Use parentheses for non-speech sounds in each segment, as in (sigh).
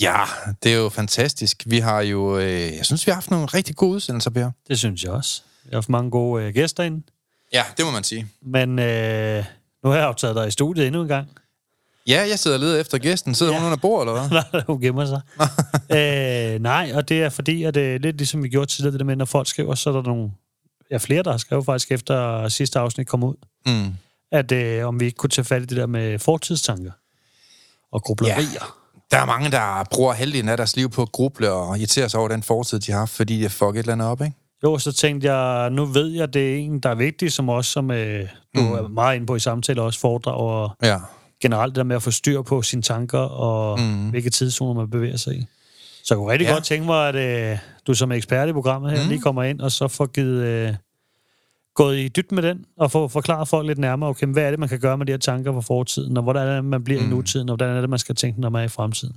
Ja, det er jo fantastisk. Vi har jo, øh, jeg synes, vi har haft nogle rigtig gode udsendelser, Per. Det synes jeg også. Jeg har haft mange gode øh, gæster ind. Ja, det må man sige. Men øh, nu har jeg optaget dig i studiet endnu en gang. Ja, jeg sidder og leder efter gæsten. Sidder ja. hun under bord, eller hvad? (laughs) Nej, hun gemmer sig. (laughs) øh, nej, og det er fordi, at det er lidt ligesom vi gjorde tidligere, det der med, når folk skriver, så er der nogle, ja, flere, der har skrevet faktisk efter sidste afsnit kom ud, Mm. at øh, om vi ikke kunne tage fat i det der med fortidstanker og grublerier. Der er mange, der bruger halvdelen af deres liv på at gruble og irritere sig over den fortid, de har haft, fordi de fuck et eller andet op, ikke? Jo, så tænkte jeg, nu ved jeg, det er en, der er vigtig, som også, som øh, du mm. er meget inde på i samtaler, også foredrag og Ja. generelt det der med at få styr på sine tanker og mm. hvilke tidszoner man bevæger sig i. Så jeg kunne rigtig ja. godt tænke mig, at øh, du som ekspert i programmet her mm. lige kommer ind, og så får givet, øh, gået i dybden med den, og få forklaret folk lidt nærmere, okay, hvad er det, man kan gøre med de her tanker fra fortiden, og hvordan er det, man bliver mm. i nutiden, og hvordan er det, man skal tænke, når man er i fremtiden.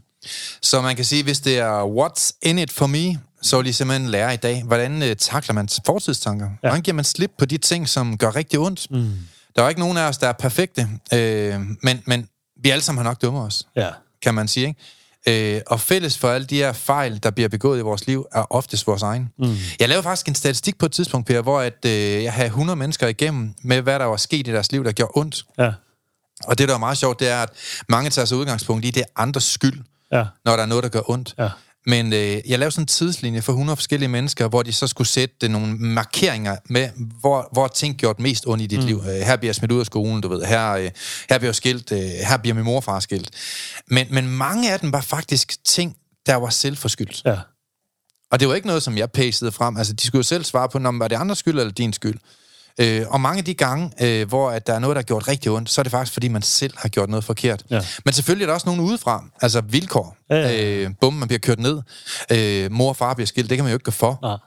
Så man kan sige, hvis det er what's in it for me, så vil I simpelthen lære i dag, hvordan øh, takler man fortidstanker? Ja. Hvordan giver man slip på de ting, som gør rigtig ondt? Mm. Der er ikke nogen af os, der er perfekte, øh, men, men vi alle sammen har nok dummer os, Ja. kan man sige, ikke? Øh, og fælles for alle de her fejl, der bliver begået i vores liv, er oftest vores egen. Mm. Jeg lavede faktisk en statistik på et tidspunkt, Per, hvor at, øh, jeg havde 100 mennesker igennem med, hvad der var sket i deres liv, der gjorde ondt. Ja. Og det, der er meget sjovt, det er, at mange tager sig udgangspunkt i, det er andres skyld, Ja. når der er noget, der gør ondt. Ja. Men øh, jeg lavede sådan en tidslinje for 100 forskellige mennesker, hvor de så skulle sætte nogle markeringer med, hvor, hvor ting gjort mest ondt i dit mm. liv. Øh, her bliver jeg smidt ud af skolen, du ved. Her, øh, her bliver jeg skilt. Øh, her bliver min morfar skilt. Men, men mange af dem var faktisk ting, der var selvforskyldt. Ja. Og det var ikke noget, som jeg pacede frem. Altså, de skulle jo selv svare på, om var det andres skyld eller din skyld. Øh, og mange af de gange, øh, hvor at der er noget, der har gjort rigtig ondt, så er det faktisk, fordi man selv har gjort noget forkert. Ja. Men selvfølgelig er der også nogen udefra. Altså vilkår. Ja, ja. Øh, bum, man bliver kørt ned. Øh, mor og far bliver skilt. Det kan man jo ikke gøre for. Nej.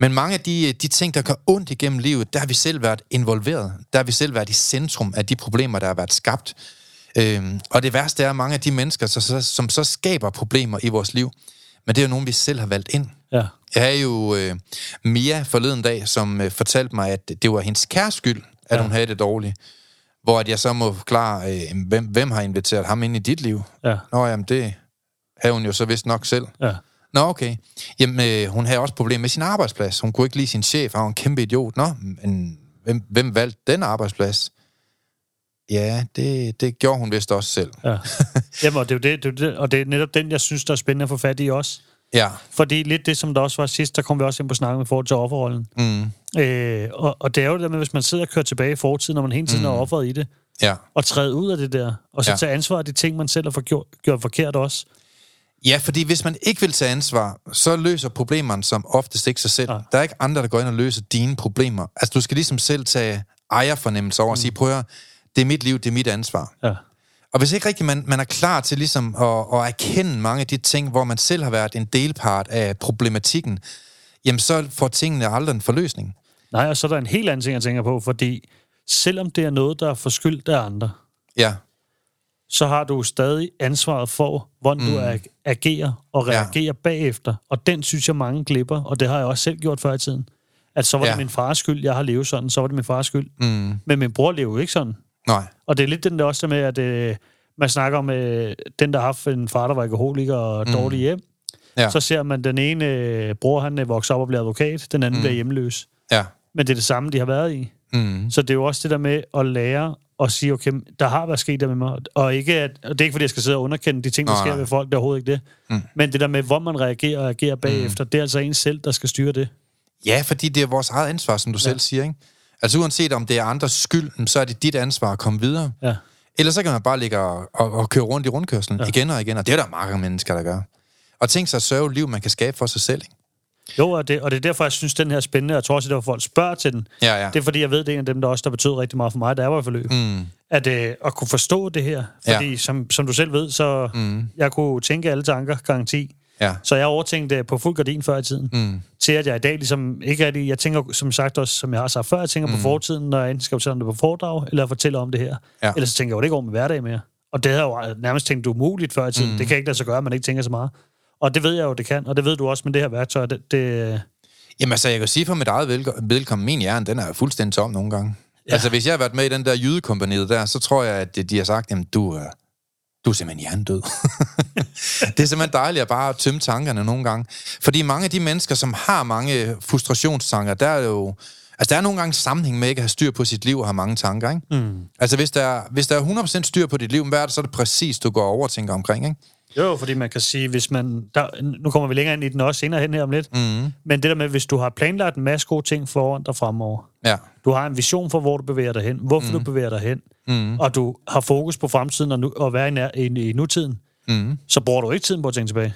Men mange af de, de ting, der gør ondt igennem livet, der har vi selv været involveret. Der har vi selv været i centrum af de problemer, der har været skabt. Øhm, og det værste er, at mange af de mennesker, så, så, som så skaber problemer i vores liv, men det er jo nogen, vi selv har valgt ind. Ja. Jeg havde jo øh, Mia forleden dag, som øh, fortalte mig, at det var hendes kæres skyld, at ja. Hun havde det dårligt. Hvor at jeg så må forklare, øh, hvem, hvem har inviteret ham ind i dit liv? Ja. Nå, jamen det havde hun jo så vist nok selv. Ja. Nå, okay. Jamen, øh, hun havde også problemer med sin arbejdsplads. Hun kunne ikke lide sin chef, og hun var en kæmpe idiot. Nå, men hvem, hvem valgte den arbejdsplads? Ja, det, det gjorde hun vist også selv. Ja. (laughs) Jamen, og det er det, det, og det er netop den, jeg synes, der er spændende at få fat i også. Ja. Fordi lidt det, som der også var sidst, der kom vi også ind på snakken med forhold til offerrollen. Mm. Øh, og, og det er jo det der med, hvis man sidder og kører tilbage i fortiden, når man hele tiden mm. er offeret i det, Ja. og træde ud af det der, og så Ja. ja. tage ansvar af de ting, man selv har gjort, gjort forkert også. Ja, fordi hvis man ikke vil tage ansvar, så løser problemerne som oftest ikke sig selv. Nej. Der er ikke andre, der går ind og løser dine problemer. Altså, du skal ligesom selv tage ejerfornemmelse over og sige, prøv at høre, det er mit liv, det er mit ansvar. Ja. Og hvis ikke rigtig man, man er klar til ligesom at, at erkende mange af de ting, hvor man selv har været en delpart af problematikken, jamen så får tingene aldrig en forløsning. Nej, og så er der en helt anden ting, jeg tænker på, fordi selvom det er noget, der er forskyldt af andre, Ja, så har du stadig ansvaret for, hvordan mm. du ag- agerer og reagerer ja. bagefter. Og den synes jeg, mange glipper, og det har jeg også selv gjort før i tiden. At så var. Ja. det min fars skyld, jeg har levet sådan, så var det min fars skyld. mm, Men min bror lever jo ikke sådan. nej, Og det er lidt den der også med, at øh, man snakker om øh, den, der har haft en far, der var alkoholiker og mm. dårlig hjem. Ja. Så ser man den ene øh, bror, han øh, vokser op og bliver advokat, den anden mm. bliver hjemløs. ja, Men det er det samme, de har været i. mm, Så det er jo også det der med at lære og sige, okay, der har været sket der med mig, og, ikke at, og det er ikke, fordi jeg skal sidde og underkende de ting, der Nej, sker nej. ved folk, det er overhovedet ikke det. Mm. Men det der med, hvor man reagerer og agerer bagefter, mm. det er altså en selv, der skal styre det. Ja, fordi det er vores eget ansvar, som du ja. selv siger, ikke? Altså uanset om det er andres skyld, så er det dit ansvar at komme videre. Ja. Ellers så kan man bare ligge og, og, og køre rundt i rundkørslen ja. igen og igen, og det er der mange mennesker, der gør. Og tænk sig at sørge liv, man kan skabe for sig selv, ikke? Jo, og det, og det er derfor, jeg synes, den her er spændende. Jeg tror også, at derfor folk spørger til den. Ja, ja. Det er fordi, jeg ved, det er en af dem, der også der betød rigtig meget for mig, da jeg var i forløb. Mm. At, øh, at kunne forstå det her. Fordi, Ja. som, som du selv ved, så mm. jeg kunne tænke alle tanker, garanti. Ja. Så jeg overtænkte på fuld gardin før i tiden. Mm. Til at jeg i dag ligesom ikke rigtig... Jeg tænker, som sagt også, som jeg har sagt før, jeg tænker mm. på fortiden, når jeg enten skal fortælle om det på foredrag, eller fortælle om det her. Ja. Ellers så tænker jeg jo det ikke over med hverdag mere. Og det havde jeg jo nærmest tænkt umuligt før i tiden. Mm. Det kan ikke lade sig gøre, at man ikke tænker så meget. Og det ved jeg jo, det kan. Og det ved du også med det her værktøj. Det, det, Jamen altså, jeg kan sige for mit eget velko- vedkommende, min hjerne, den er fuldstændig tom nogle gange. Ja. Altså, hvis jeg har været med i den der jydekompaniet der, så tror jeg, at de har sagt, jamen, du, er- du er simpelthen hjernedød. (laughs) det er simpelthen dejligt at bare tømme tankerne nogle gange. Fordi mange af de mennesker, som har mange frustrationstanker, der er jo... Altså, der er nogle gange sammenhæng med ikke at have styr på sit liv og have mange tanker, ikke? Mm. Altså, hvis der, er, hvis der er 100% styr på dit liv, hvad er det, så er det præcis, du går over og tænker omkring, ikke? Jo, fordi man kan sige, hvis man... Der, nu kommer vi længere ind i den også senere hen her om lidt. Mm. Men det der med, hvis du har planlagt en masse gode ting foran dig fremover, Ja. du har en vision for, hvor du bevæger dig hen, hvorfor mm. du bevæger dig hen, mm. og du har fokus på fremtiden og, nu, og være i, nær, i, i nutiden, mm. så bruger du ikke tiden på at tænke tilbage.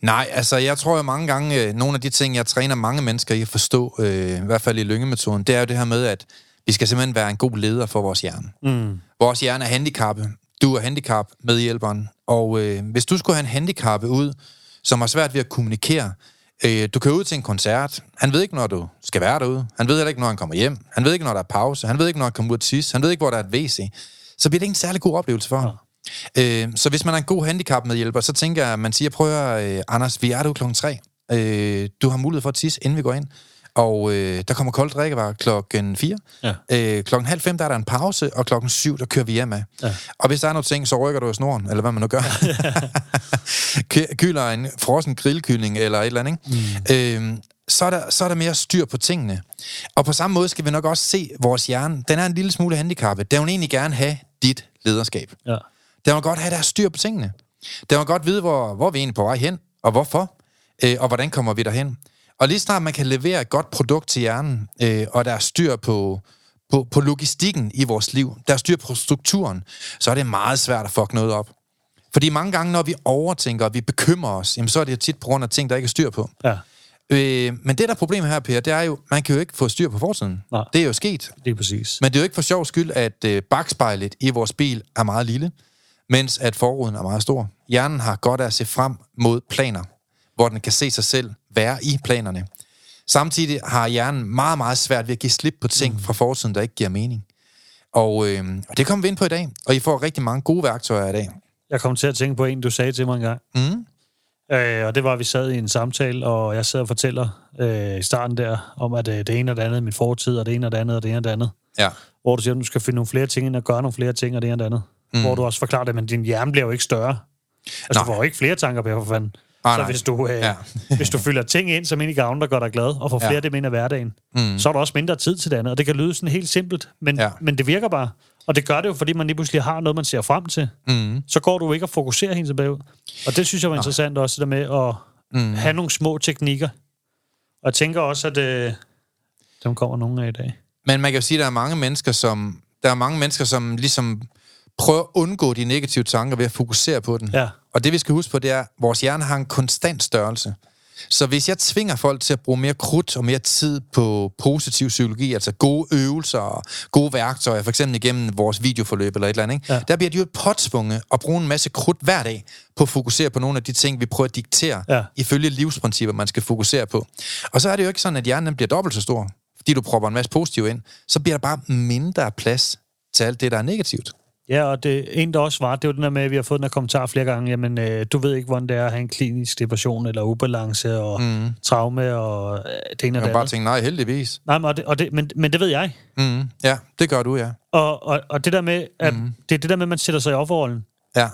Nej, altså jeg tror jo mange gange, øh, nogle af de ting, jeg træner mange mennesker i at forstå, øh, i hvert fald i lyngemetoden, det er jo det her med, at vi skal simpelthen være en god leder for vores hjerne. Mm. Vores hjerne er handicappet. Du er handicap med hjælperen. Og øh, hvis du skulle have en handicappet ud, som har svært ved at kommunikere, øh, du kører ud til en koncert, han ved ikke, når du skal være derude. Han ved heller ikke, når han kommer hjem. Han ved ikke, når der er pause. Han ved ikke, når han kommer ud at tisse. Han ved ikke, hvor der er et WC. Så bliver det ikke en særlig god oplevelse for ham. Øh, så hvis man er en god handicap med hjælper, så tænker jeg, at man siger, prøv at øh, Anders, vi er derude klokken tre. Øh, du har mulighed for at tisse, inden vi går ind. Og øh, der kommer koldt drikkevarer klokken 4. Ja. Øh, klokken halv fem, der er der en pause, og klokken 7, der kører vi hjem af. Ja. Og hvis der er noget ting, så rykker du i snoren, eller hvad man nu gør. (laughs) Ky- Kyler en frossen grillkylling, eller et eller andet, ikke? Mm. Øh, så er, der, så er der mere styr på tingene. Og på samme måde skal vi nok også se vores hjerne. Den er en lille smule handicappet. Den vil egentlig gerne have dit lederskab. Ja. Den vil godt have deres styr på tingene. Den vil godt vide, hvor, hvor vi er egentlig på vej hen, og hvorfor, øh, og hvordan kommer vi derhen. Og lige snart man kan levere et godt produkt til hjernen, øh, og der er styr på, på, på logistikken i vores liv, der er styr på strukturen, så er det meget svært at fuck noget op. Fordi mange gange, når vi overtænker, og vi bekymrer os, jamen, så er det jo tit på grund af ting, der ikke er styr på. Ja, Øh, men det, der er problemet her, Per, det er jo, man kan jo ikke få styr på fortiden. Nej. Det er jo sket. det er præcis. Men det er jo ikke for sjov skyld, at øh, bagspejlet i vores bil er meget lille, mens at forruden er meget stor. Hjernen har godt af at se frem mod planer, hvor den kan se sig selv være i planerne. Samtidig har hjernen meget, meget svært ved at give slip på ting fra fortiden, der ikke giver mening. Og, øh, og det kommer vi ind på i dag, og I får rigtig mange gode værktøjer i dag. Jeg kom til at tænke på en, du sagde til mig en gang. Mm. Øh, og det var, at vi sad i en samtale, og jeg sad og fortæller øh, i starten der, om at øh, det ene og det andet, min fortid, og det ene og det andet, og det ene og det andet. Ja. Hvor du siger, at du skal finde nogle flere ting ind og gøre nogle flere ting, og det ene og det andet. Mm. Hvor du også forklarer det, men din hjerne bliver jo ikke større. Altså, Nej. du får jo ikke flere tanker på, for fanden. Ah, så nej. hvis du, øh, Ja. (laughs) hvis du fylder ting ind, som ind i gavn, der gør dig glad, og får flere Ja. af dem ind i hverdagen, mm. så er der også mindre tid til det andet. Og det kan lyde sådan helt simpelt, men, ja. men det virker bare. Og det gør det jo, fordi man lige pludselig har noget, man ser frem til. Mm. Så går du ikke og fokuserer helt tilbage ud. Og det synes jeg var interessant også, det der med at mm. have nogle små teknikker. Og jeg tænker også, at øh, dem kommer nogle af i dag. Men man kan jo sige, at der er mange mennesker, som, der er mange mennesker, som ligesom prøver at undgå de negative tanker ved at fokusere på den. Ja. Og det vi skal huske på, det er, at vores hjerne har en konstant størrelse. Så hvis jeg tvinger folk til at bruge mere krudt og mere tid på positiv psykologi, altså gode øvelser og gode værktøjer, for eksempel igennem vores videoforløb eller et eller andet, ikke? Ja. der bliver de jo påtvunget at bruge en masse krudt hver dag på at fokusere på nogle af de ting, vi prøver at diktere, Ja. ifølge livsprincipper, man skal fokusere på. Og så er det jo ikke sådan, at hjernen bliver dobbelt så stor, fordi du propper en masse positiv ind. Så bliver der bare mindre plads til alt det, der er negativt. Ja, og det en, der også var, det var den der med, at vi har fået den her kommentar flere gange, jamen, øh, du ved ikke, hvordan det er at have en klinisk depression eller ubalance og mm. traume og øh, det ene og det bare tænke, nej, heldigvis. Nej, men, og det, og det, men, men det ved jeg. Mm, ja, det gør du, ja. Og, og, og det der med, at mm. det er det der med, at man sætter sig i offerrollen. Ja,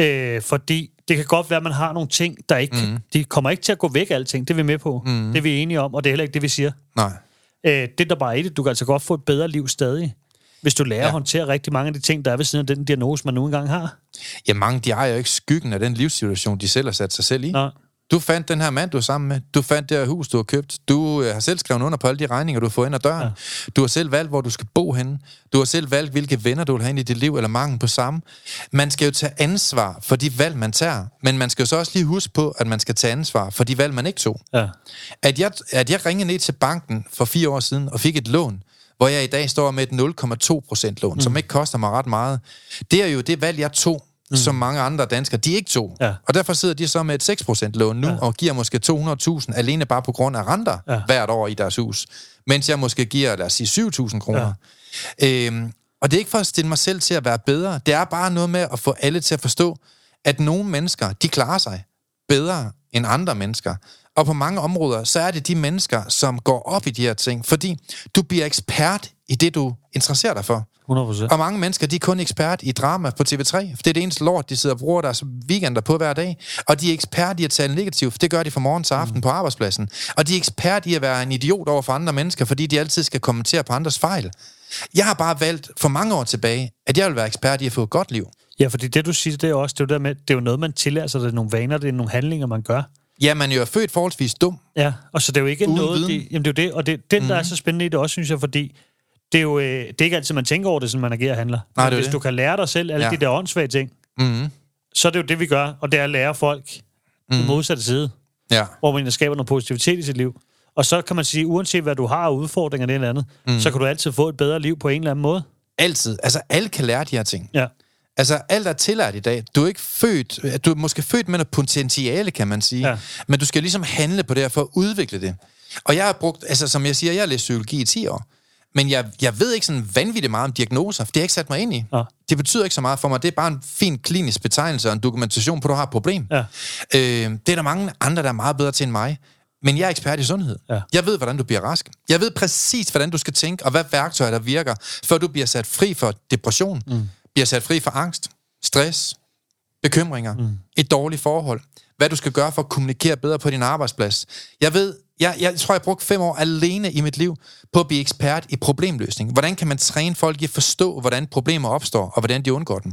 Øh, fordi det kan godt være, at man har nogle ting, der ikke... Mm. De kommer ikke til at gå væk, alting. Det er vi med på. Mm. Det er vi enige om, og det er heller ikke det, vi siger. nej. Øh, det, der bare er i det, du kan altså godt få et bedre liv stadig. Hvis du lærer ja. at håndtere rigtig mange af de ting, der er ved siden af den diagnose, man nu engang har. Ja, mange de har jo ikke skyggen af den livssituation, de selv har sat sig selv i. Nej. Du fandt den her mand, du er sammen med. Du fandt det her hus, du har købt. Du øh, har selv skrevet under på alle de regninger, du har fået ind ad døren. Ja. Du har selv valgt, hvor du skal bo henne. Du har selv valgt, hvilke venner du vil have ind i dit liv, eller mangel på samme. Man skal jo tage ansvar for de valg, man tager. Men man skal jo så også lige huske på, at man skal tage ansvar for de valg, man ikke tog. Ja. At jeg, at jeg ringede ned til banken for fire år siden og fik et lån, hvor jeg i dag står med et 0,2 procent lån, mm. som ikke koster mig ret meget. Det er jo det valg, jeg tog mm. som mange andre danskere, de ikke tog. Ja. Og derfor sidder de så med et 6% lån nu, ja. og giver måske 200.000 alene bare på grund af renter ja. hvert år i deres hus. Mens jeg måske giver, lad os sige, 7.000 kroner. Ja. Øhm, og det er ikke for at stille mig selv til at være bedre. Det er bare noget med at få alle til at forstå, at nogle mennesker, de klarer sig bedre end andre mennesker. Og på mange områder, så er det de mennesker, som går op i de her ting, fordi du bliver ekspert i det, du interesserer dig for. 100%. Og mange mennesker, de er kun ekspert i drama på TV3, for det er det eneste lort, de sidder og bruger deres weekender på hver dag. Og de er ekspert i at tale negativt, for det gør de fra morgen til aften mm. på arbejdspladsen. Og de er ekspert i at være en idiot over for andre mennesker, fordi de altid skal kommentere på andres fejl. Jeg har bare valgt for mange år tilbage, at jeg vil være ekspert i at få et godt liv. Ja, fordi det du siger, det er også det er jo, der med, det er jo noget, man tillærer sig, det er nogle vaner, det er nogle handlinger, man gør. Ja, man er jo født forholdsvis dum. Ja, og så det er jo ikke Uden noget... viden. Det, jamen det er jo det, og det, den, der er så spændende i det også, synes jeg, fordi det er jo øh, det er ikke altid, man tænker over det, sådan man agerer og handler. Nej, det Hvis det. du kan lære dig selv alle Ja. de der åndssvage ting, Mm. så er det jo det, vi gør, og det er at lære folk mm. den modsatte side, Ja. hvor man skaber noget positivitet i sit liv. Og så kan man sige, uanset hvad du har af udfordringer eller andet, mm. så kan du altid få et bedre liv på en eller anden måde. Altid. Altså, alle kan lære de her ting. Ja. Altså, alt er tillært i dag. Du er ikke født... Du er måske født med noget potentiale, kan man sige. Ja. Men du skal ligesom handle på det her for at udvikle det. Og jeg har brugt... Altså, som jeg siger, jeg har læst psykologi i 10 år. Men jeg, jeg ved ikke sådan vanvittigt meget om diagnoser, for det har jeg ikke sat mig ind i. Ja. Det betyder ikke så meget for mig. Det er bare en fin klinisk betegnelse og en dokumentation på, at du har et problem. Ja. Øh, det er der mange andre, der er meget bedre til end mig. Men jeg er ekspert i sundhed. Ja. Jeg ved, hvordan du bliver rask. Jeg ved præcis, hvordan du skal tænke, og hvad værktøjer, der virker, før du bliver sat fri for depression, mm. Bliver sat fri for angst, stress, bekymringer, mm. et dårligt forhold, hvad du skal gøre for at kommunikere bedre på din arbejdsplads. Jeg ved, jeg, jeg tror, jeg brugte fem år alene i mit liv på at blive ekspert i problemløsning. Hvordan kan man træne folk i at forstå, hvordan problemer opstår, og hvordan de undgår dem?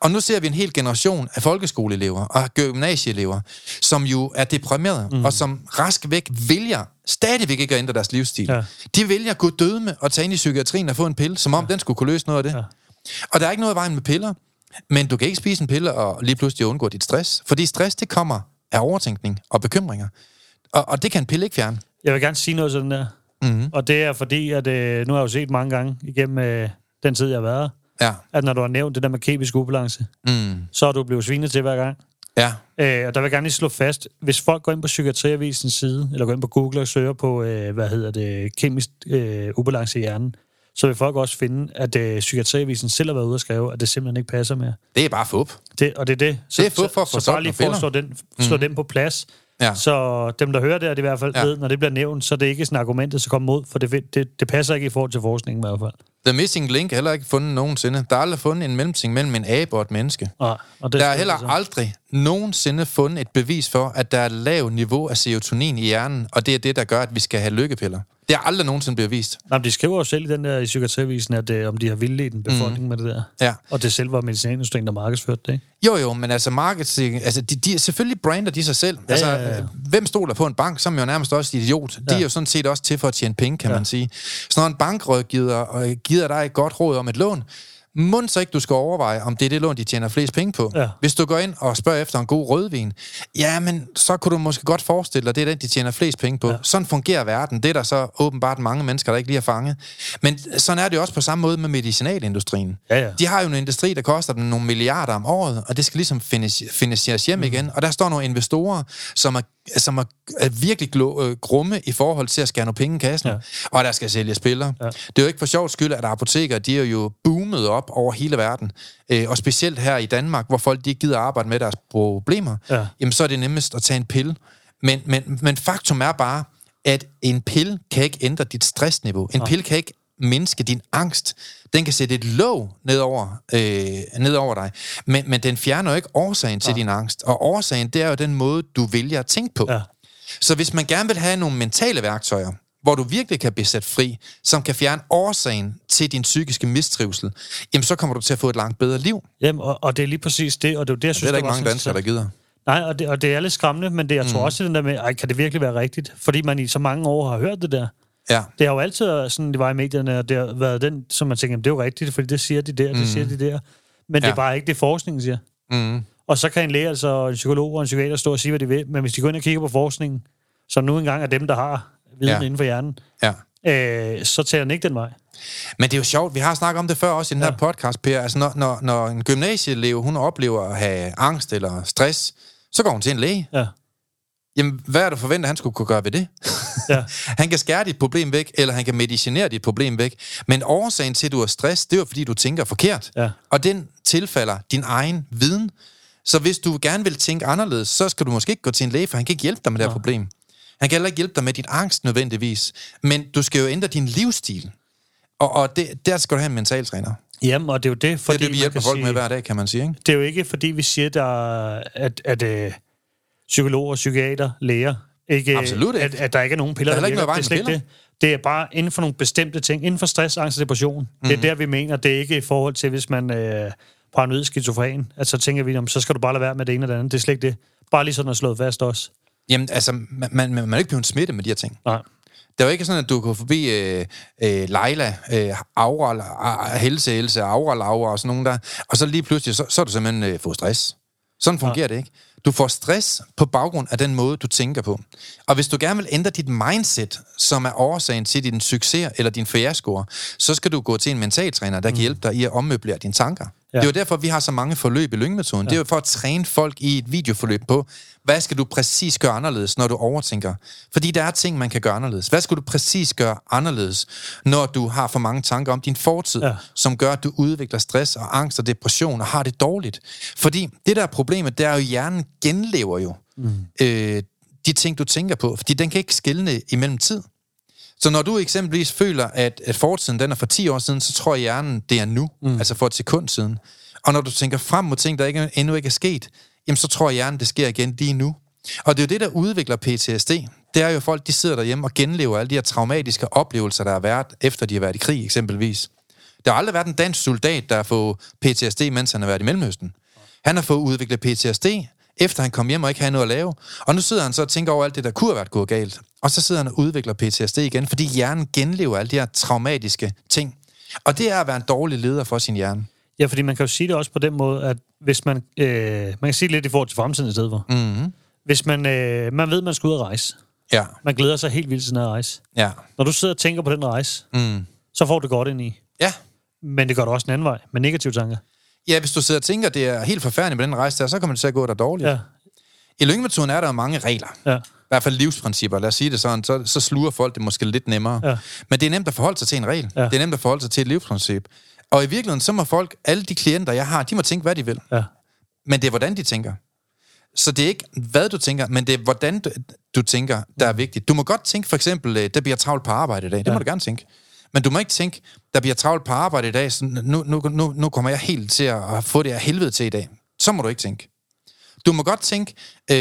Og nu ser vi en hel generation af folkeskoleelever og gymnasieelever, som jo er deprimerede, mm. og som rask væk vælger stadigvæk ikke at ændre deres livsstil. Ja. De vælger at gå døde med og tage ind i psykiatrien og få en pille, som om ja. den skulle kunne løse noget af det. Ja. Og der er ikke noget i vejen med piller, men du kan ikke spise en pille og lige pludselig undgå dit stress. Fordi stress, det kommer af overtænkning og bekymringer. Og, og det kan en pille ikke fjerne. Jeg vil gerne sige noget sådan der. Mm-hmm. Og det er fordi, at øh, nu har jeg jo set mange gange igennem øh, den tid, jeg har været Ja. at når du har nævnt det der med kemisk ubalance, Mm. så er du blevet svinet til hver gang. Ja. Øh, og der vil jeg gerne lige slå fast, hvis folk går ind på Psykiatriavisens side, eller går ind på Google og søger på, øh, hvad hedder det, kemisk øh, ubalance i hjernen, så vil folk også finde, at øh, Psykiatriavisen selv har været ude og skrive, at det simpelthen ikke passer mere. Det er bare fup. Det, og det er det. Så, Det er fup for at få så, så bare lige for at slå den, slå den på plads. Ja. Så dem, der hører det, er det i hvert fald Ja. ved, når det bliver nævnt, så er det ikke sådan argumentet, så kommer mod, for det, det, det passer ikke i forhold til forskningen i hvert fald. The Missing Link er heller ikke fundet nogensinde. Der er aldrig fundet en mellemting mellem en abe og et menneske. Nej, og det Der er heller aldrig nogensinde fundet et bevis for, at der er et lavt niveau af serotonin i hjernen, og det er det, der gør, at vi skal have lykkepiller. Det er aldrig nogensinde blevet vist. Nej, men de skriver jo selv i den der i Psykiatriavisen, at øh, om de har vildledt en befolkning mm. med det der. Ja. Og det selv var medicinindustrien, der markedsførte det, ikke? Jo, jo, men altså marketing, altså de, de, selvfølgelig brander de sig selv. Ja, altså, ja, ja. øh, hvem stoler på en bank, som er jo nærmest også idiot? De Ja. er jo sådan set også til for at tjene penge, kan Ja. man sige. Så når en bankrådgiver øh, giver dig et godt råd om et lån, må så ikke, du skal overveje, om det er det lån, de tjener flest penge på. Ja. Hvis du går ind og spørger efter en god rødvin, ja, men så kunne du måske godt forestille dig, det er den, de tjener flest penge på. Ja. Sådan fungerer verden. Det er der så åbenbart mange mennesker, der ikke lige har fanget. Men sådan er det også på samme måde med medicinalindustrien. Ja, ja. De har jo en industri, der koster dem nogle milliarder om året, og det skal ligesom finansieres hjem mm. igen. Og der står nogle investorer, som er, som er, er virkelig glo- øh, grumme i forhold til at skære nogle penge i kassen. Ja. Ja. Og der skal sælges piller. Ja. Ja. Det er jo ikke for sjovt skyld, at apoteker, de er jo boomet op over hele verden. Øh, og specielt her i Danmark, hvor folk de ikke gider arbejde med deres problemer. Ja. Jamen, så er det nemmest at tage en pille. Men, men, men faktum er bare, at en pille kan ikke ændre dit stressniveau. En pille kan ikke mindske din angst. Den kan sætte et låg ned over, øh, ned over dig. Men, men den fjerner jo ikke årsagen til din angst. Og årsagen, det er jo den måde, du vælger at tænke på. Ja. Så hvis man gerne vil have nogle mentale værktøjer, hvor du virkelig kan blive sat fri, som kan fjerne årsagen til din psykiske mistrivsel, jamen så kommer du til at få et langt bedre liv. Jamen, og, og det er lige præcis det, og det er jo det, jeg synes, Det er der ikke mange danskere, der gider. Nej, og det, og det er lidt skræmmende, men det, jeg tror også, det den der med, ej, kan det virkelig være rigtigt? Fordi man i så mange år har hørt det der. Ja. Det har jo altid sådan, det var i medierne, og det har været den, som man tænker, det er jo rigtigt, fordi det siger de der, det siger de der. Men det Ja. er bare ikke det, forskningen siger. Mm. Og så kan en læge, altså og en psykolog og en psykiater stå og sige, hvad de vil, men hvis de går ind og kigger på forskningen, som nu engang er dem, der har viden Ja. inden for hjernen, Ja. øh, så tager den ikke den vej. Men det er jo sjovt, vi har snakket om det før også i den her Ja. podcast, Per. Altså, når, når, når en gymnasieelev, hun oplever at have angst eller stress, så går hun til en læge. Ja. Jamen, hvad er du forventer, han skulle kunne gøre ved det? Ja. (laughs) han kan skære dit problem væk, eller han kan medicinere dit problem væk. Men årsagen til, at du har stress, det er jo, fordi du tænker forkert. Ja. Og den tilfalder din egen viden. Så hvis du gerne vil tænke anderledes, så skal du måske ikke gå til en læge, for han kan ikke hjælpe dig med det her problem. Han kan heller ikke hjælpe dig med din angst nødvendigvis. Men du skal jo ændre din livsstil. Og, og det, der skal du have en mentaltræner. Jamen, og det er jo det, Det er fordi det, vi hjælper folk sige, med hver dag, kan man sige. Ikke? det er jo ikke, fordi vi siger, der, at, at øh, psykologer, psykiater, læger, ikke, Absolut ikke. At, at der ikke er nogen piller, Der er ikke noget det er slet det. Det er bare inden for nogle bestemte ting. Inden for stress, angst og depression. Mm. Det er Mhm. der, vi mener. Det er ikke i forhold til, hvis man øh, paranoid skizofren. At så tænker vi, om, så skal du bare lade være med det ene eller det andet. Det er slet ikke det. Bare lige sådan at slået fast også. Jamen, altså, man, man, man er ikke blevet smittet med de her ting. Nej. Det er jo ikke sådan, at du går forbi øh, øh, Leila, øh, Aura, øh, Helse, Else, Aura, Laura og sådan nogen der, og så lige pludselig, så, så er du simpelthen øh, fået stress. Sådan fungerer det ikke. Du får stress på baggrund af den måde, du tænker på. Og hvis du gerne vil ændre dit mindset, som er årsagen til din succes eller din fiaskoer, så skal du gå til en mentaltræner, der kan hjælpe dig i at ommøblere dine tanker. Ja. Det er jo derfor, vi har så mange forløb i Lyngmetoden. Ja. Det er jo for at træne folk i et videoforløb på, hvad skal du præcis gøre anderledes, når du overtænker? Fordi der er ting, man kan gøre anderledes. Hvad skal du præcis gøre anderledes, når du har for mange tanker om din fortid, ja. Som gør, at du udvikler stress og angst og depression og har det dårligt? Fordi det der er problemet, det er jo, at hjernen genlever jo mm. øh, de ting, du tænker på. Fordi den kan ikke skille imellem tid. Så når du eksempelvis føler, at, at fortiden den er for 10 år siden, så tror hjernen, det er nu, mm. altså for et sekund siden. Og når du tænker frem mod ting, der ikke, endnu ikke er sket, jamen så tror hjernen, det sker igen lige nu. Og det er jo det, der udvikler PTSD. Det er jo folk, de sidder derhjemme og genlever alle de her traumatiske oplevelser, der har været, efter de har været i krig eksempelvis. Der har aldrig været en dansk soldat, der har fået PTSD, mens han har været i Mellemøsten. Han har fået udviklet PTSD, efter han kom hjem og ikke havde noget at lave. Og nu sidder han så og tænker over alt det, der kunne have været gået galt. Og så sidder han og udvikler PTSD igen, fordi hjernen genlever alle de her traumatiske ting. Og det er at være en dårlig leder for sin hjerne. Ja, fordi man kan jo sige det også på den måde, at hvis man... Øh, man kan sige lidt i forhold til fremtiden i stedet for. Mm-hmm. Hvis man, øh, man ved, at man skal ud og rejse. Ja, Man glæder sig helt vildt til den her rejse. ja. Når du sidder og tænker på den rejse, Mm. så får du godt ind i. Ja. Men det gør du også en anden vej, med negative tanker. Ja, hvis du sidder og tænker, det er helt forfærdeligt med den rejse der, så kommer det til at gå der dårligt. Ja, I Lyngemetoden er der jo mange regler. ja, I hvert fald livsprincipper, lad os sige det sådan, så, så sluger folk det måske lidt nemmere. Ja. Men det er nemt at forholde sig til en regel. Ja. Det er nemt at forholde sig til et livsprincip. Og i virkeligheden, så må folk, alle de klienter, jeg har, de må tænke, hvad de vil. ja. Men det er, hvordan de tænker. Så det er ikke, hvad du tænker, men det er, hvordan du, du tænker, der er vigtigt. Du må godt tænke, for eksempel, øh, der bliver travlt på arbejde i dag. Det ja. må du gerne tænke. Men du må ikke tænke, der bliver travlt på arbejde i dag, så nu, nu, nu, nu kommer jeg helt til at få det af helvede til i dag. Så må du ikke tænke. Du må godt tænke, øh,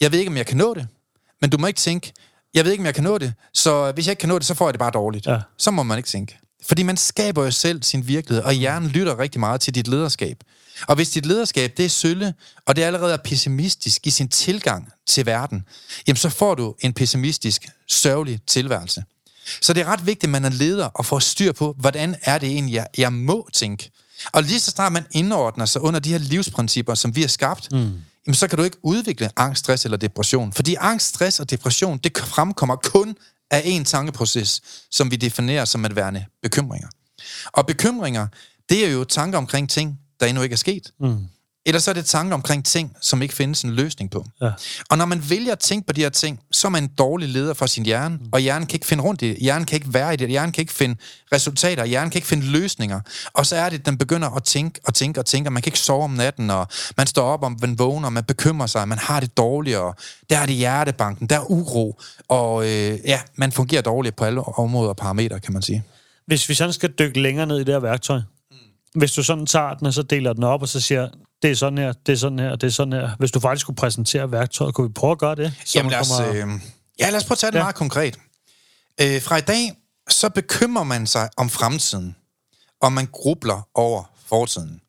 jeg ved ikke, om jeg kan nå det. Men du må ikke tænke, jeg ved ikke, om jeg kan nå det, så hvis jeg ikke kan nå det, så får jeg det bare dårligt. Ja. Så må man ikke tænke. Fordi man skaber jo selv sin virkelighed, og hjernen lytter rigtig meget til dit lederskab. Og hvis dit lederskab, det er sølle, og det allerede er pessimistisk i sin tilgang til verden, jamen så får du en pessimistisk, sørgelig tilværelse. Så det er ret vigtigt, at man er leder og får styr på, hvordan er det egentlig, jeg, jeg må tænke. Og lige så snart man indordner sig under de her livsprincipper, som vi har skabt, mm. jamen så kan du ikke udvikle angst, stress eller depression. Fordi angst, stress og depression, det fremkommer kun af en tankeproces, som vi definerer som at værende bekymringer. Og bekymringer, det er jo tanker omkring ting, der endnu ikke er sket. Mm. Eller så er det tanker omkring ting, som ikke findes en løsning på. Ja. Og når man vælger at tænke på de her ting, så er man en dårlig leder for sin hjerne, mm. og hjernen kan ikke finde rundt i det. Hjernen kan ikke være i det. Hjernen kan ikke finde resultater. Hjernen kan ikke finde løsninger. Og så er det, at den begynder at tænke og tænke og tænke, og man kan ikke sove om natten, og man står op, og man vågner, og man bekymrer sig, man har det dårligt, og der er det hjertebanken, der er uro, og øh, ja, man fungerer dårligt på alle områder og parametre, kan man sige. Hvis vi sådan skal dykke længere ned i det her værktøj, hvis du sådan tager den, og så deler den op, og så siger, det er sådan her, det er sådan her, det er sådan her. Hvis du faktisk skulle præsentere værktøjet, kunne vi prøve at gøre det? Så Jamen lad os, kommer- øh, ja, lad os prøve at tage det. Ja. meget konkret. Øh, fra i dag, så bekymrer man sig om fremtiden, og man grubler over fortiden.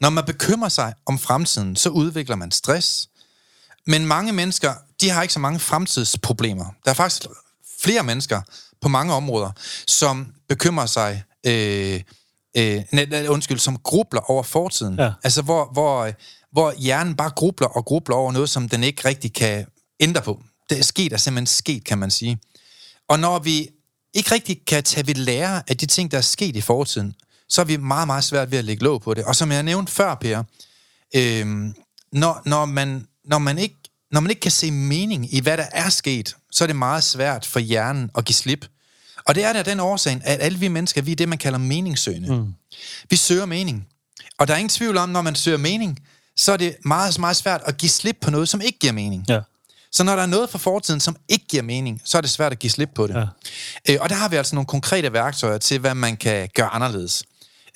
Når man bekymrer sig om fremtiden, så udvikler man stress. Men mange mennesker, de har ikke så mange fremtidsproblemer. Der er faktisk flere mennesker på mange områder, som bekymrer sig, øh, øh, nej, undskyld, som grubler over fortiden. Ja. Altså, hvor, hvor, hvor hjernen bare grubler og grubler over noget, som den ikke rigtig kan ændre på. Det er sket er simpelthen sket, kan man sige. Og når vi ikke rigtig kan tage ved lære af de ting, der er sket i fortiden, så er vi meget, meget svært ved at lægge låg på det. Og som jeg nævnte før, Per, øh, når, når, man, når, man ikke, når man ikke kan se mening i, hvad der er sket, så er det meget svært for hjernen at give slip. Og det er der den årsag, at alle vi mennesker, vi er det, man kalder meningssøgende. Mm. Vi søger mening. Og der er ingen tvivl om, når man søger mening, så er det meget, meget svært at give slip på noget, som ikke giver mening. Ja. Så når der er noget fra fortiden, som ikke giver mening, så er det svært at give slip på det. Ja. Øh, og der har vi altså nogle konkrete værktøjer til, hvad man kan gøre anderledes.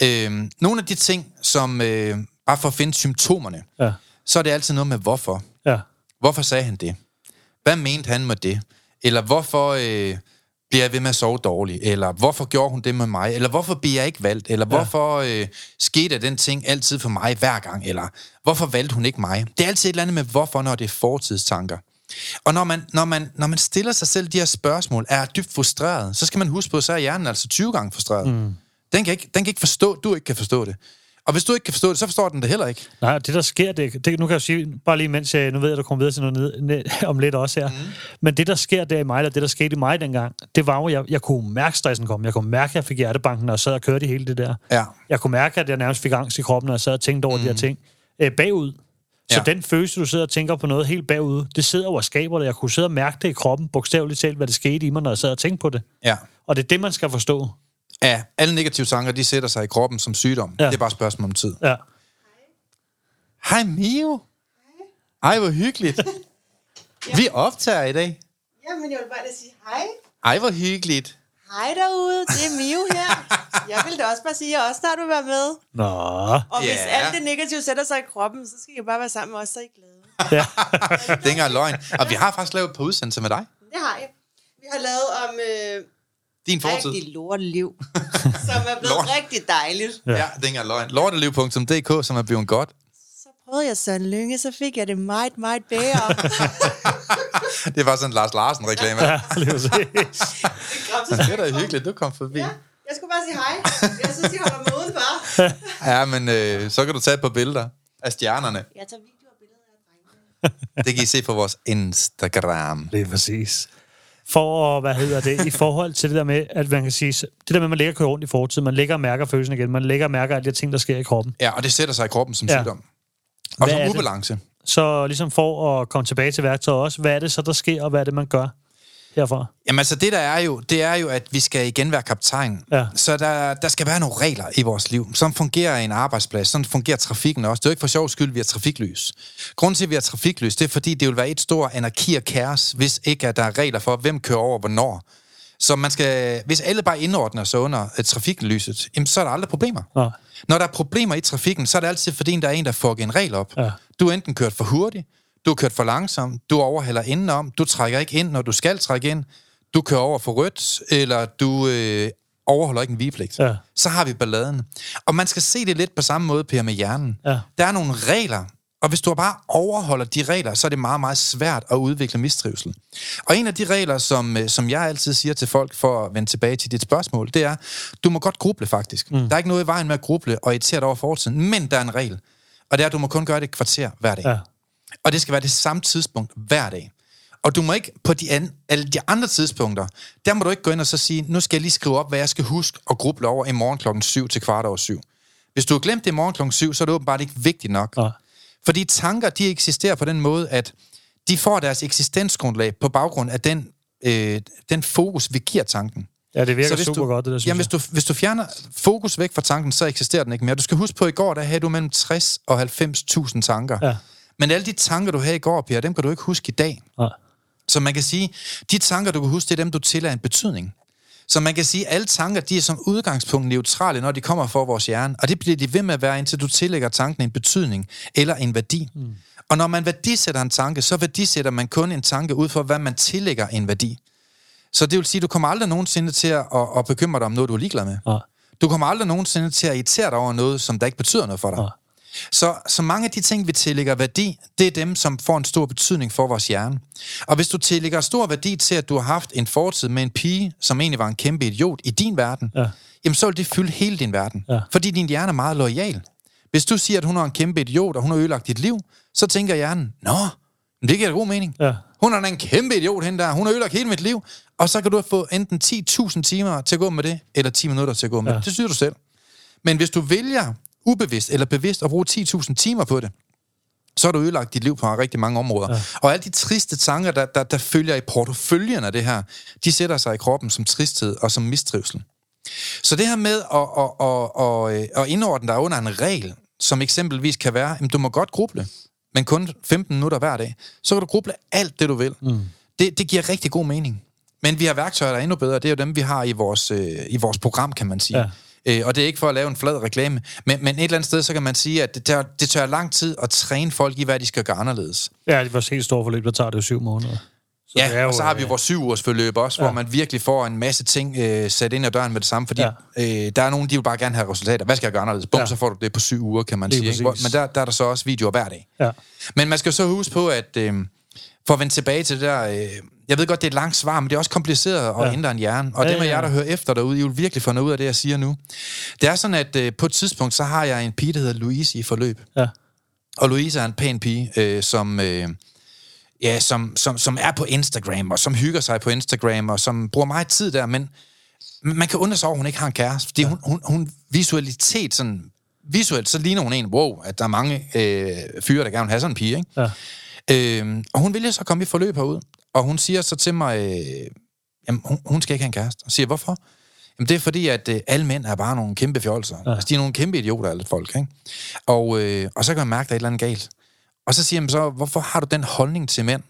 Øh, nogle af de ting, som øh, bare for at finde symptomerne, Ja. så er det altid noget med hvorfor. Ja. Hvorfor sagde han det? Hvad mente han med det? Eller hvorfor øh, bliver jeg ved med at sove dårligt? Eller hvorfor gjorde hun det med mig? Eller hvorfor bliver jeg ikke valgt? Eller ja. hvorfor øh, skete den ting altid for mig hver gang? Eller hvorfor valgte hun ikke mig? Det er altid et eller andet med hvorfor, når det er fortidstanker. Og når man, når, man, når man stiller sig selv de her spørgsmål, er dybt frustreret, så skal man huske på, så er hjernen altså 20 gange frustreret. Mm. Den, kan ikke, den kan ikke forstå, du ikke kan forstå det. Og hvis du ikke kan forstå det, så forstår den det heller ikke. Nej, det der sker, det, det, nu kan jeg sige, bare lige mens jeg, nu ved jeg, at du kommer videre til noget ned, ned, (laughs) om lidt også her, mm. men det der sker der i mig, eller det der skete i mig dengang, det var jo, jeg, jeg kunne mærke stressen komme, jeg kunne mærke, at jeg fik hjertebanken, når jeg sad og kørte i hele det der. Ja. Jeg kunne mærke, at jeg nærmest fik angst i kroppen, når jeg sad og tænkte over mm. de her ting. Øh, bagud. Så Ja. den følelse, du sidder og tænker på noget helt bagud, det sidder og skaber det. Jeg kunne sidde og mærke det i kroppen, bogstaveligt talt, hvad det skete i mig, når jeg sad og tænkte på det. Ja. Og det er det, man skal forstå. Ja, alle negative tanker, de sætter sig i kroppen som sygdom. Ja. Ja. Det er bare et spørgsmål om tid. Ja. Hej Mio. Ej, hvor hyggeligt. (laughs) Vi optager i dag. Jamen, jeg vil bare sige hej. Ej, hvor hyggeligt. Hej derude, det er Mio her. (laughs) Jeg vil da også bare sige, at jeg også snart vil være med. Nå. Og hvis Ja. alt det negative sætter sig i kroppen, så skal I bare være sammen med os, så er I glade. (laughs) Ja. Det er ikke løgn. Og vi har faktisk lavet et par udsendelser med dig. Det har jeg. Vi har lavet om øh, Din fortid. rigtig lorteliv, (laughs) som er blevet Lort. rigtig dejligt. Ja, det er ikke løgn. Lorteliv.dk, som er blevet godt. Så prøvede jeg Søren Lynge, så fik jeg det meget, meget bedre. (laughs) (laughs) Det var sådan en Lars Larsen-reklame. ja, lige præcis. Det er da hyggeligt, du kom forbi. Ja, jeg skulle bare sige hej. Jeg synes, de holder mig udenfor. Ja, men øh, så kan du tage et par billeder af stjernerne. Jeg tager videoer og billeder af drengene. Det kan I se på vores Instagram. Det er præcis. For at, hvad hedder det, i forhold til det der med, at man kan sige, det der med, at man ligger og kører rundt i fortiden, man ligger og mærker følelsen igen, man ligger og mærker alle de ting, der sker i kroppen. Ja, og det sætter sig i kroppen som Ja. sygdom. Og Hvad som er ubalance. Så ligesom for at komme tilbage til værktøjet også, hvad er det så, der sker, og hvad er det, man gør herfra? Jamen altså, det der er jo, det er jo, at vi skal igen være kaptajn. Ja. Så der, der skal være nogle regler i vores liv. Sådan fungerer en arbejdsplads. Sådan fungerer trafikken også. Det er jo ikke for sjov skyld, vi har trafiklys. Grunden til, at vi har trafiklys, det er fordi, det vil være et stort anarki og kaos, hvis ikke at der er regler for, hvem kører over hvornår. Så man skal, hvis alle bare indordner sig under et trafiklyset, jamen, så er der aldrig problemer. Nå. Når der er problemer i trafikken, så er det altid fordi, der er en, der får en regel op. Ja. Du er enten kørt for hurtigt, du har kørt for langsomt, du overhælder indenom, du trækker ikke ind, når du skal trække ind, du kører over for rødt, eller du øh, overholder ikke en vigepligt. Ja. Så har vi balladen. Og man skal se det lidt på samme måde, Per, med hjernen. Ja. Der er nogle regler, og hvis du bare overholder de regler, så er det meget, meget svært at udvikle mistrivsel. Og en af de regler, som, øh, som jeg altid siger til folk, for at vende tilbage til dit spørgsmål, det er, du må godt gruble faktisk. Mm. Der er ikke noget i vejen med at gruble og irritere dig over fortiden, men der er en regel. Og det er, at du må kun gøre det et kvarter hver dag. Ja. Og det skal være det samme tidspunkt hver dag. Og du må ikke på de, an, alle de andre tidspunkter, der må du ikke gå ind og så sige, nu skal jeg lige skrive op, hvad jeg skal huske at gruble over i morgen klokken 7 til kvart over 7. Hvis du har glemt det i morgen klokken 7, så er det åbenbart ikke vigtigt nok. Nå. Fordi tanker, de eksisterer på den måde, at de får deres eksistensgrundlag på baggrund af den, øh, den fokus, vi giver tanken. Ja, det virker hvis super du, godt, det der, synes jamen, jeg. hvis du, hvis du fjerner fokus væk fra tanken, så eksisterer den ikke mere. Du skal huske på, at i går, der havde du mellem 60 og 90.000 tanker. Ja. Men alle de tanker, du havde i går, Pia, dem kan du ikke huske i dag. Nej. Så man kan sige, de tanker, du kan huske, det er dem, du tillader en betydning. Så man kan sige, at alle tanker, de er som udgangspunkt neutrale, når de kommer fra vores hjerne. Og det bliver de ved med at være, indtil du tillægger tanken en betydning eller en værdi. Mm. Og når man værdisætter en tanke, så værdisætter man kun en tanke ud fra, hvad man tillægger en værdi. Så det vil sige, at du kommer aldrig nogensinde til at, at, at bekymre dig om noget, du er ligeglad med. Nej. Du kommer aldrig nogensinde til at irritere dig over noget, som der ikke betyder noget for dig. Nej. Så, så mange af de ting, vi tillægger værdi, det er dem, som får en stor betydning for vores hjerne. Og hvis du tillægger stor værdi til, at du har haft en fortid med en pige, som egentlig var en kæmpe idiot i din verden, Ja. jamen så vil det fylde hele din verden. Ja. Fordi din hjerne er meget lojal. Hvis du siger, at hun er en kæmpe idiot, og hun har ødelagt dit liv, så tænker hjernen, nå, det giver da god mening. Ja. Hun er en kæmpe idiot, hende der. Hun har ødelagt hele mit liv. Og så kan du få enten 10.000 timer til at gå med det, eller 10 minutter til at gå med Ja. det. Det synes du selv. Men hvis du vælger ubevidst eller bevidst at bruge 10.000 timer på det, så har du ødelagt dit liv på rigtig mange områder. Ja. Og alle de triste tanker, der, der, der følger i porteføljen af det her, de sætter sig i kroppen som tristhed og som mistrivsel. Så det her med at, at, at, at, at indordne dig under en regel, som eksempelvis kan være, at du må godt gruble, men kun 15 minutter hver dag, så kan du gruble alt det, du vil. Mm. Det, det giver rigtig god mening. Men vi har værktøjer, der er endnu bedre. Det er jo dem, vi har i vores, øh, i vores program, kan man sige. Ja. Øh, og det er ikke for at lave en flad reklame, men, men et eller andet sted, så kan man sige, at det, tager, det tager lang tid at træne folk i, hvad de skal gøre anderledes. Ja, det var helt store forløb, der tager det jo syv måneder. Så Ja, jo, og så har vi øh, vores syv ugers forløb også, ja. hvor man virkelig får en masse ting øh, sat ind ad døren med det samme, fordi ja. øh, der er nogen, de vil bare gerne have resultater. Hvad skal jeg gøre anderledes? Bum, Ja. så får du det på syv uger, kan man Lige sige. Ikke? Hvor, men der, der er der så også videoer hver dag. Ja. Men man skal så huske på, at øh, for at vende tilbage til det der... Øh, jeg ved godt, det er et langt svar, men det er også kompliceret at Ja. ja. ændre en hjerne. Og Ja, ja, dem af ja, jer, ja. der hører efter derude, I vil virkelig få noget ud af det, jeg siger nu. Det er sådan, at øh, på et tidspunkt, så har jeg en pige, der hedder Louise i forløb. Ja. Og Louise er en pæn pige, øh, som, øh, ja, som, som, som er på Instagram, og som hygger sig på Instagram, og som bruger meget tid der, men man kan undre sig over, at hun ikke har en kæreste, fordi ja. hun, hun, hun visualitet, sådan, visuelt, så ligner hun en, wow, at der er mange øh, fyre, der gerne vil have sådan en pige, ikke? Ja. Øh, og hun vælger så komme i forløb herud, og hun siger så til mig, øh, jamen, hun, hun skal ikke have en kæreste. Og siger, hvorfor? Jamen, det er fordi, at øh, alle mænd er bare nogle kæmpe fjolser. Ja. Altså, de er nogle kæmpe idioter, alle folk, ikke? Og, øh, og så kan man mærke, at der er et eller andet galt. Og så siger man så, hvorfor har du den holdning til mænd?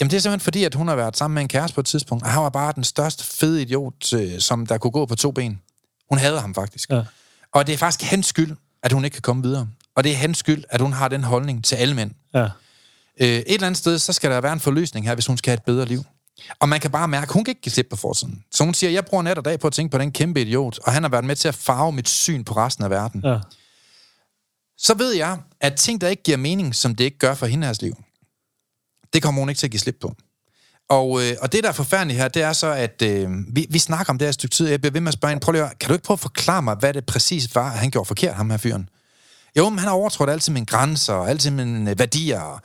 Jamen, det er simpelthen fordi, at hun har været sammen med en kæreste på et tidspunkt, og han var bare den største fede idiot, øh, som der kunne gå på to ben. Hun havde ham faktisk. Ja. Og det er faktisk hans skyld, at hun ikke kan komme videre. Og det er hans skyld, at hun har den holdning til alle mænd. Ja. Øh, et eller andet sted, så skal der være en forløsning her, hvis hun skal have et bedre liv. Og man kan bare mærke, at hun kan ikke give slip på fortiden. Så hun siger, jeg bruger nat og dag på at tænke på den kæmpe idiot, og han har været med til at farve mit syn på resten af verden. Ja. Så ved jeg, at ting, der ikke giver mening, som det ikke gør for hendes liv, det kommer hun ikke til at give slip på. Og, øh, og det, der er forfærdeligt her, det er så, at øh, vi, vi snakker om det her et stykke tid, jeg bliver ved med at spørge hende, prøv lige, at kan du ikke prøve at forklare mig, hvad det præcis var, han gjorde forkert, ham her fyren? Jo, men han har overtrådt altid mine grænser, og altid mine øh, værdier.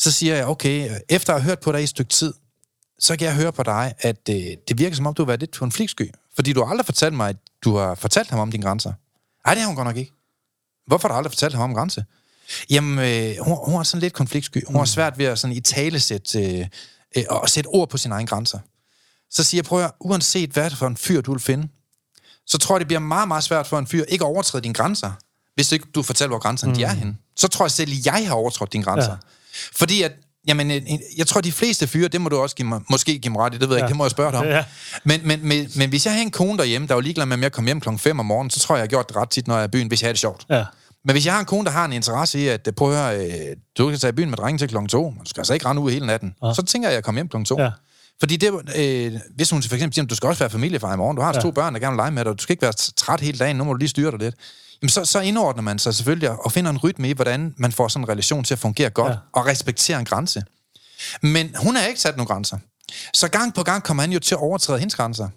Så siger jeg, okay, efter at have hørt på dig i et stykke tid, så kan jeg høre på dig, at øh, det virker som om, du har været lidt konfliktsky. Fordi du har aldrig fortalt mig, at du har fortalt ham om dine grænser. Nej, det har hun godt nok ikke. Hvorfor har du aldrig fortalt ham om grænse? Jamen, øh, hun, hun er sådan lidt konfliktsky. Hun har svært ved at sådan i tale sætte, øh, øh, og sætte ord på sine egne grænser. Så siger jeg, prøv at uanset hvad for en fyr, du vil finde, så tror jeg, det bliver meget, meget svært for en fyr ikke at overtræde dine grænser, hvis du ikke du fortæller, hvor grænserne mm. de er henne. Så tror jeg selv, jeg har overtrådt dine grænser. Ja. Fordi at, jamen, øh, jeg tror, de fleste fyre, det må du også give mig, måske give mig ret i, det ved jeg Ja. ikke, det må jeg spørge dig om. Ja. Men, men, men, men hvis jeg har en kone derhjemme, der var ligeglad med, om jeg kom hjem klokken 5 om morgenen, så tror jeg, jeg har gjort det ret tit, når jeg er i byen, hvis jeg har det sjovt. Ja. Men hvis jeg har en kone, der har en interesse i, at prøv at høre, øh, du kan tage i byen med drengen til klokken 2, du skal altså ikke rende ud hele natten, Ja. så tænker jeg, at jeg kommer hjem klokken 2. Ja. Ja. Fordi det, øh, hvis hun for eksempel siger, at du skal også være familiefar i morgen, du har altså Ja. to børn, der gerne vil lege med dig, og du skal ikke være træt hele dagen, nu må du lige styre dig lidt. Så, så indordner man sig selvfølgelig og finder en rytme i, hvordan man får sådan en relation til at fungere godt, Ja. og respektere en grænse. Men hun har ikke sat nogen grænser. Så gang på gang kommer han jo til at overtræde hendes grænser.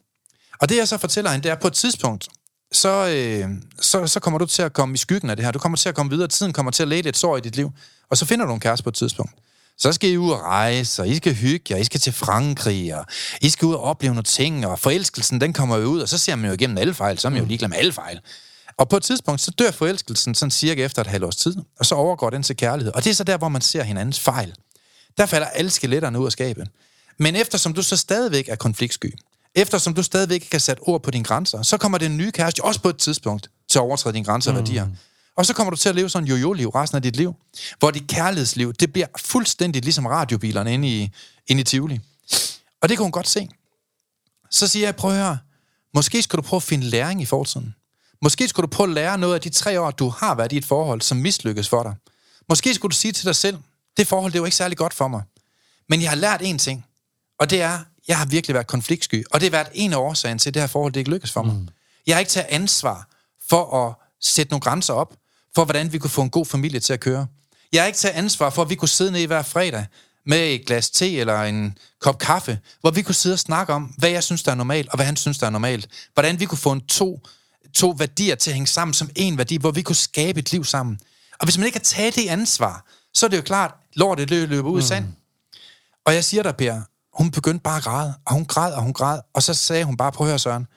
Og det jeg så fortæller hende, det er på et tidspunkt, så, øh, så, så kommer du til at komme i skyggen af det her. Du kommer til at komme videre, tiden kommer til at læge et sår i dit liv, og så finder du en kæreste på et tidspunkt. Så skal I ud og rejse, og I skal hygge jer, I skal til Frankrig, og I skal ud og opleve nogle ting, og forelskelsen, den kommer jo ud, og så ser man jo igennem alle fejl, så er man jo ligeglad med alle fejl. Og på et tidspunkt, så dør forelskelsen sådan cirka efter et halvt års tid, og så overgår den til kærlighed. Og det er så der, hvor man ser hinandens fejl. Der falder alle skeletterne ud af skabet. Men eftersom du så stadigvæk er konfliktsky, eftersom du stadigvæk ikke kan sætte ord på dine grænser, så kommer den nye kæreste også på et tidspunkt til at overtræde dine grænser og værdier. Og så kommer du til at leve sådan en jojo-liv resten af dit liv, hvor dit kærlighedsliv, det bliver fuldstændig ligesom radiobilerne inde i, inde i Tivoli. Og det kan hun godt se. Så siger jeg, prøv at høre, måske skal du prøve at finde læring i fortiden. Måske skulle du prøve at lære noget af de tre år, du har været i et forhold, som mislykkes for dig. Måske skulle du sige til dig selv, det forhold, det var ikke særlig godt for mig. Men jeg har lært én ting, og det er, jeg har virkelig været konfliktsky, og det har været en af årsagen til, at det her forhold det ikke lykkes for mig. Mm. Jeg har ikke taget ansvar for at sætte nogle grænser op, for hvordan vi kunne få en god familie til at køre. Jeg har ikke taget ansvar for, at vi kunne sidde ned hver fredag med et glas te eller en kop kaffe, hvor vi kunne sidde og snakke om, hvad jeg synes, der er normalt, og hvad han synes, der er normalt. Hvordan vi kunne få en to, to værdier til at hænge sammen som en værdi, hvor vi kunne skabe et liv sammen. Og hvis man ikke har taget det ansvar, så er det jo klart, lortet løber ud i sand. Mm. Og jeg siger dig, Per, hun begyndte bare at græde, og hun græd, og hun græd, og så sagde hun bare, prøv at høre, Søren,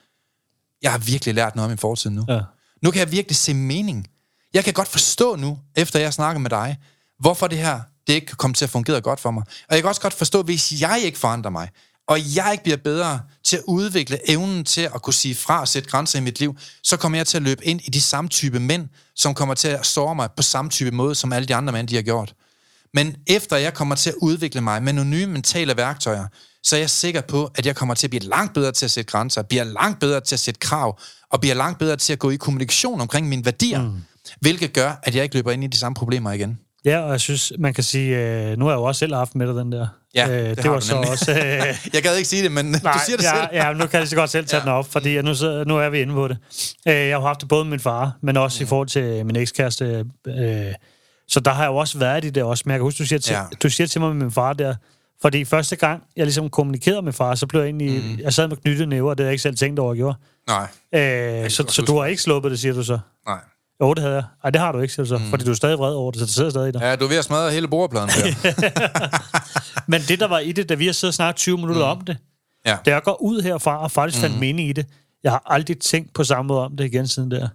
jeg har virkelig lært noget om min fortid nu. Ja. Nu kan jeg virkelig se mening. Jeg kan godt forstå nu, efter jeg snakker med dig, hvorfor det her det ikke kan komme til at fungere godt for mig. Og jeg kan også godt forstå, hvis jeg ikke forandrer mig, og jeg ikke bliver bedre til at udvikle evnen til at kunne sige fra og sætte grænser i mit liv, så kommer jeg til at løbe ind i de samme type mænd, som kommer til at såre mig på samme type måde, som alle de andre mænd, de har gjort. Men efter jeg kommer til at udvikle mig med nogle nye mentale værktøjer, så er jeg sikker på, at jeg kommer til at blive langt bedre til at sætte grænser, bliver langt bedre til at sætte krav, og bliver langt bedre til at gå i kommunikation omkring mine værdier, mm. hvilket gør, at jeg ikke løber ind i de samme problemer igen. Ja, og jeg synes, man kan sige, øh, nu har jeg jo også selv haft med dig den der. Ja, øh, det, det var så også... Øh, (laughs) jeg gad ikke sige det, men (laughs) nej, du siger det ja, selv. ja, nu kan jeg så godt selv tage ja. den op, fordi nu, så, nu er vi inde på det. Øh, jeg har haft det både med min far, men også ja. i forhold til min ekskæreste. Øh, så der har jeg jo også været i det også. Men jeg kan huske, du siger til, ja. du siger til mig med min far der, fordi første gang, jeg ligesom kommunikerede med far, så blev jeg egentlig... Mm. Jeg sad med knyttede næver, det havde jeg ikke selv tænkt over, at jeg gjorde. Nej. Øh, så, så du har ikke sluppet det, siger du så? Nej. Jo, det havde jeg. Ej, det har du ikke, siger du så. Mm. Fordi du er stadig vred over det, så det sidder stadig der. Ja, du er ved at smadre hele bordpladen der. (laughs) Men det, der var i det, da vi har siddet og snakket 20 minutter mm. om det, ja. da jeg går ud herfra og faktisk fandt mm. mening i det, jeg har aldrig tænkt på samme måde om det igen siden der.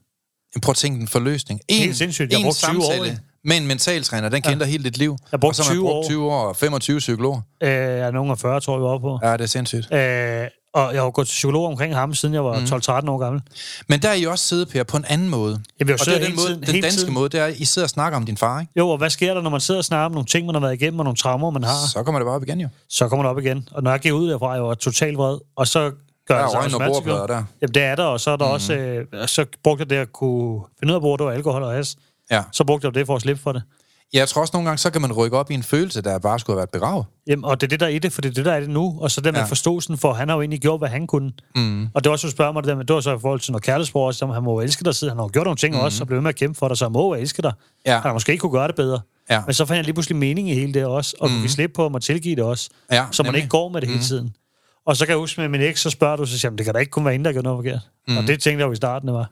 Prøv at tænke en forløsning. En, Helt sindssygt. Jeg har brugt 20 år. Med en mentaltræner, den kender ja. hele dit liv. Jeg har brugt, og så 20 brugt 20 år og 25 psykologer. Øh, er nogen af 40, tror jeg, var på. Ja, det er sindssygt. Øh, og jeg har gået til psykolog omkring ham, siden jeg var mm. 12-13 år gammel. Men der er I også siddet, Per, på en anden måde. Ja, vi og det er den, måde, tiden, den danske tiden. måde, det er, at I sidder og snakker om din far, ikke? Jo, og hvad sker der, når man sidder og snakker om nogle ting, man har været igennem, og nogle traumer, man har? Så kommer det bare op igen, jo. Så kommer det op igen. Og når jeg gik ud derfra, jeg var totalt vred, og så gør der er øjne og der. Jamen, det er der, og så er der mm. også... Øh, så brugte jeg det at kunne finde ud af, hvor det var alkohol og has. Ja. Så brugte jeg det for at slippe for det. Jeg tror også nogle gange, så kan man rykke op i en følelse, der bare skulle have været begravet. Jamen, og det er det, der er i det, for det er det, der er det nu. Og så med ja. forståelsen for, han har jo egentlig gjort, hvad han kunne. Mm. Og det var også, du spørger mig, det, der med, det var så i forhold til noget kærlighedsbrug, som han må elske dig, han har gjort nogle ting mm. også, og blev med at kæmpe for dig, så han må elske dig. Ja. Han har måske ikke kunne gøre det bedre. Ja. Men så fandt jeg lige pludselig mening i hele det også, og mm. vi slippe på at tilgive det også, ja, så man nemlig. ikke går med det hele mm. tiden. Og så kan jeg huske med min eks, så spørger du, så siger det kan da ikke kun være en, der gør noget forkert. Mm. Og det tænkte jeg jo i starten, det var.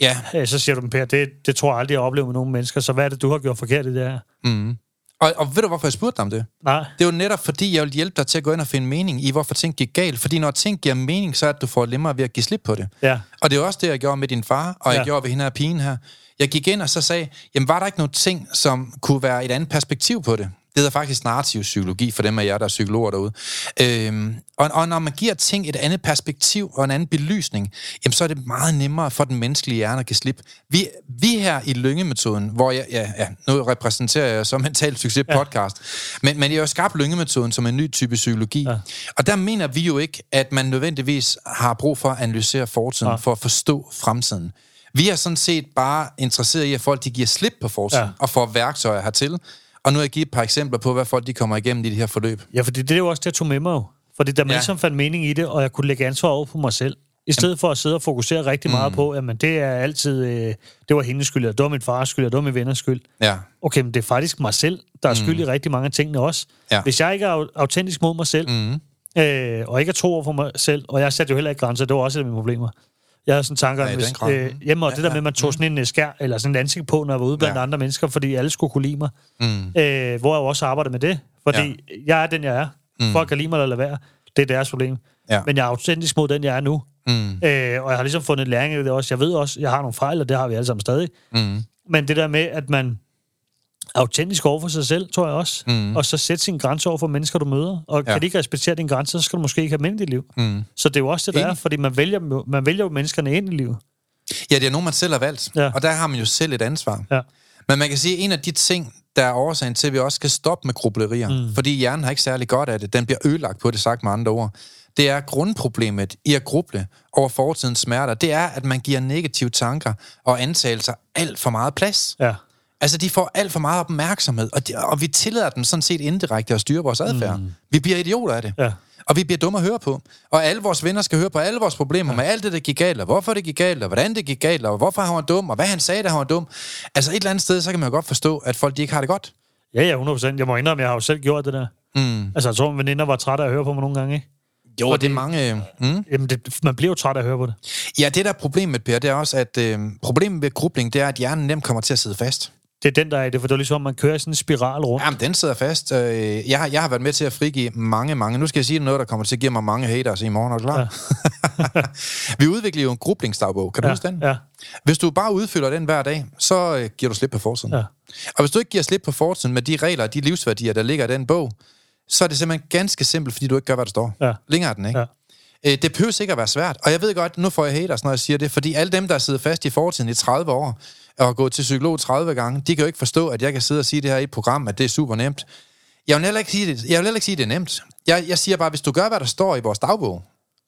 Ja. Så siger du Per, det, det tror jeg aldrig, jeg har oplevet med nogle mennesker, så hvad er det, du har gjort forkert i det her? Mm. Og, og ved du, hvorfor jeg spurgte dig om det? Nej. Det er jo netop, fordi jeg vil hjælpe dig til at gå ind og finde mening i, hvorfor ting gik galt. Fordi når ting giver mening, så er det, at du får nemmere ved at give slip på det. Ja. Og det er også det, jeg gjorde med din far, og jeg Ja. gjorde ved hende her pigen her. Jeg gik ind og så sagde, jamen var der ikke nogle ting, som kunne være et andet perspektiv på det? Det hedder faktisk narrativ psykologi for dem af jer, der er psykologer derude. Øhm, og, og når man giver ting et andet perspektiv og en anden belysning, jamen så er det meget nemmere for den menneskelige hjerne at give slip. Vi, vi her i Lyngemetoden, hvor jeg, ja, ja, nu repræsenterer jeg som mental succes podcast, ja. men, men jeg har jo skabt Lyngemetoden som en ny type psykologi. Ja. Og der mener vi jo ikke, at man nødvendigvis har brug for at analysere fortiden, Ja. for at forstå fremtiden. Vi er sådan set bare interesseret i, at folk de giver slip på fortiden, ja. og får værktøjer hertil. Og nu har jeg givet et par eksempler på, hvad folk de kommer igennem i de her forløb. Ja, fordi det er jo også det, jeg tog med mig jo. Fordi da man ja. Ligesom fandt mening i det, og jeg kunne lægge ansvar over på mig selv, i stedet for at sidde og fokusere rigtig meget Mm. på, at det er altid, øh, det var hendes skyld, eller det var min fars skyld, eller det var min venners skyld. Ja. Okay, men det er faktisk mig selv, der er skyld i rigtig mange af tingene også. Mm. Ja. Hvis jeg ikke er au- autentisk mod mig selv, Mm. øh, og ikke er tro over for mig selv, og jeg satte jo heller ikke grænser, det var også et af mine problemer. Jeg havde sådan tanker, Ja, hvis, øh, hjemme, og Ja, det der med, ja. at man tog sådan en øh, skær, eller sådan en ansigt på, når jeg var ude blandt Ja. andre mennesker, fordi alle skulle kunne lide mig. Mm. Øh, hvor jeg også arbejder med det, fordi ja. jeg er den, jeg er. Mm. Folk kan lide mig eller lade være. Det er deres problem. Ja. Men jeg er autentisk mod den, jeg er nu. Mm. Øh, og jeg har ligesom fundet læring i det også. Jeg ved også, jeg har nogle fejl, og det har vi alle sammen stadig. Mm. Men det der med, at man autentisk over for sig selv, tror jeg også. Mm. Og så sætte sine grænser over for mennesker, du møder. Og ja. Kan de ikke respektere dine grænser, så skal du måske ikke have dem ind i liv. Mm. Så det er jo også det, der er, Enig. fordi man vælger, man vælger jo menneskerne ind i livet. Ja, det er nogen, man selv har valgt. Ja. Og der har man jo selv et ansvar. Ja. Men man kan sige, at en af de ting, der er årsagen til, at vi også skal stoppe med grublerier, mm. fordi hjernen har ikke særlig godt af det, den bliver ødelagt på det, sagt med andre ord, det er grundproblemet i at gruble over fortidens smerter, det er, at man giver negative tanker og antagelser alt for meget plads. Ja. Altså, de får alt for meget opmærksomhed, og, de, og vi tillader dem sådan set indirekte at styre vores adfærd. Mm. Vi bliver idioter af det. Ja. Og vi bliver dumme at høre på. Og alle vores venner skal høre på alle vores problemer ja. med alt det, der gik galt, og hvorfor det gik galt, og hvordan det gik galt, og hvorfor han var dum, og hvad han sagde, da han var dum. Altså et eller andet sted, så kan man jo godt forstå, at folk de ikke har det godt. Ja, ja, 100%. Jeg må indrømme, jeg har jo selv gjort det der. Mm. Altså, jeg tror, at veninder var trætte af at høre på mig nogle gange, ikke? Jo, det er mange... Mm. Jamen, det, man bliver jo træt af at høre på det. Ja, det der er problemet, Per, det er også, at øh, problemet ved grubling, det er, at hjernen nemt kommer til at sidde fast. Det er den, der er det, for det er ligesom, man kører sådan en spiral rundt. Jamen, den sidder fast. Øh, Jeg har, jeg har været med til at frigive mange, mange... Nu skal jeg sige noget, der kommer til at give mig mange haters i morgen, er du klar? Ja. (laughs) Vi udvikler jo en grublingsdagbog. Kan du Ja, huske den? ja. Hvis du bare udfylder den hver dag, så øh, giver du slip på forsiden. Ja. Og hvis du ikke giver slip på forsiden med de regler og de livsværdier, der ligger i den bog, så er det simpelthen ganske simpelt, fordi du ikke gør, hvad der står. Ja. Længere er den, ikke? Ja. Øh, det behøver ikke at være svært. Og jeg ved godt, nu får jeg haters, når jeg siger det, fordi alle dem, der sidder fast i fortiden i 30 år, og gået til psykolog 30 gange, de kan jo ikke forstå, at jeg kan sidde og sige det her i et program, at det er super nemt. Jeg vil heller ikke sige det, jeg vil heller ikke sige, det er nemt. Jeg, jeg siger bare, hvis du gør, hvad der står i vores dagbog,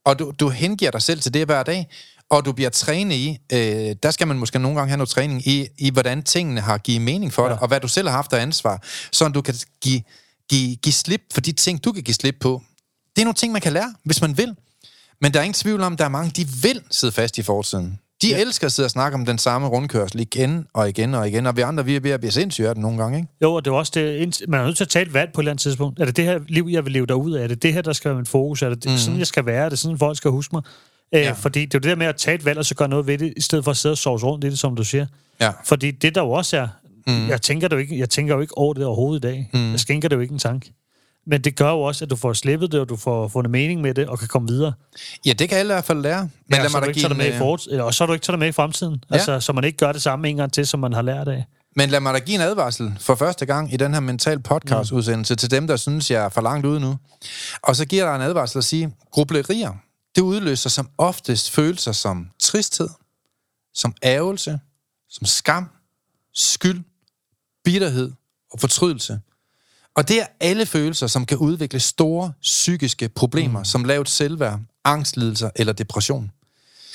og du, du hengiver dig selv til det hver dag, og du bliver trænet i, øh, der skal man måske nogle gange have noget træning i, i hvordan tingene har givet mening for ja. dig, og hvad du selv har haft af ansvar, så du kan give, give, give slip for de ting, du kan give slip på. Det er nogle ting, man kan lære, hvis man vil. Men der er ingen tvivl om, at der er mange, de vil sidde fast i fortiden. De ja. elsker at sidde og snakke om den samme rundkørsel igen og igen og igen, og vi andre, vi er ved at blive sindssyge af det nogle gange, ikke? Jo, og det er også det, man er nødt til at tage et valg på et eller andet tidspunkt. Er det det her liv, jeg vil leve derud af? Er det det her, der skal være min fokus? Er det, det mm. sådan, jeg skal være? Er det sådan, folk skal huske mig? Æ, Ja. Fordi det er jo det der med at tage et valg, og så gøre noget ved det, i stedet for at sidde og sove rundt i det, som du siger. Ja. Fordi det der jo også er, mm. jeg, tænker det jo ikke, jeg tænker jo ikke over det overhovedet i dag. Mm. Jeg skænker det jo ikke en tanke. Men det gør jo også, at du får slippet det, og du får fundet mening med det, og kan komme videre. Ja, det kan alle i hvert fald lære. Men ja, lad så mig du da ikke give det med en, i øh, eller, og så er du ikke tager det med i fremtiden. Ja. Altså, så man ikke gør det samme en gang til, som man har lært af. Men lad mig da give en advarsel for første gang i den her mental podcast-udsendelse mm. til dem, der synes, jeg er for langt ude nu. Og så giver jeg dig en advarsel at sige, grublerier, det udløser som oftest følelser som tristhed, som ærgelse, som skam, skyld, bitterhed og fortrydelse. Og det er alle følelser, som kan udvikle store psykiske problemer, mm. som lavt selvværd, angstlidelser eller depression.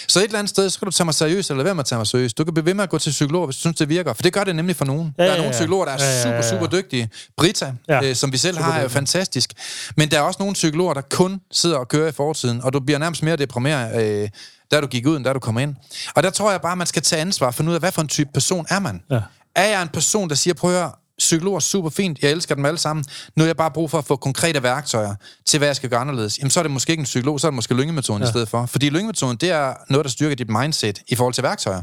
Så et eller andet sted, så kan du tage mig seriøst, eller være med at tage mig seriøst. Du kan blive ved med at gå til psykolog, hvis du synes, det virker. For det gør det nemlig for nogen. Ja, der er ja, nogle psykologer, der er Ja, ja, super, ja, ja. super dygtige. Brita, Ja, øh, som vi selv super har, er jo fantastisk. Men der er også nogle psykologer, der kun sidder og kører i fortiden, og du bliver nærmest mere deprimeret, øh, da du gik ud, end da du kom ind. Og der tror jeg bare, man skal tage ansvar for finde ud af, hvad for en type person er man? Ja. Er jeg en person, der siger, prøv at høre, psykologer er super fint, jeg elsker dem alle sammen, nu har jeg bare brug for at få konkrete værktøjer til, hvad jeg skal gøre anderledes. Jamen, så er det måske ikke en psykolog, så er det måske lyngemetoden ja. i stedet for. Fordi lyngemetoden, det er noget, der styrker dit mindset i forhold til værktøjer.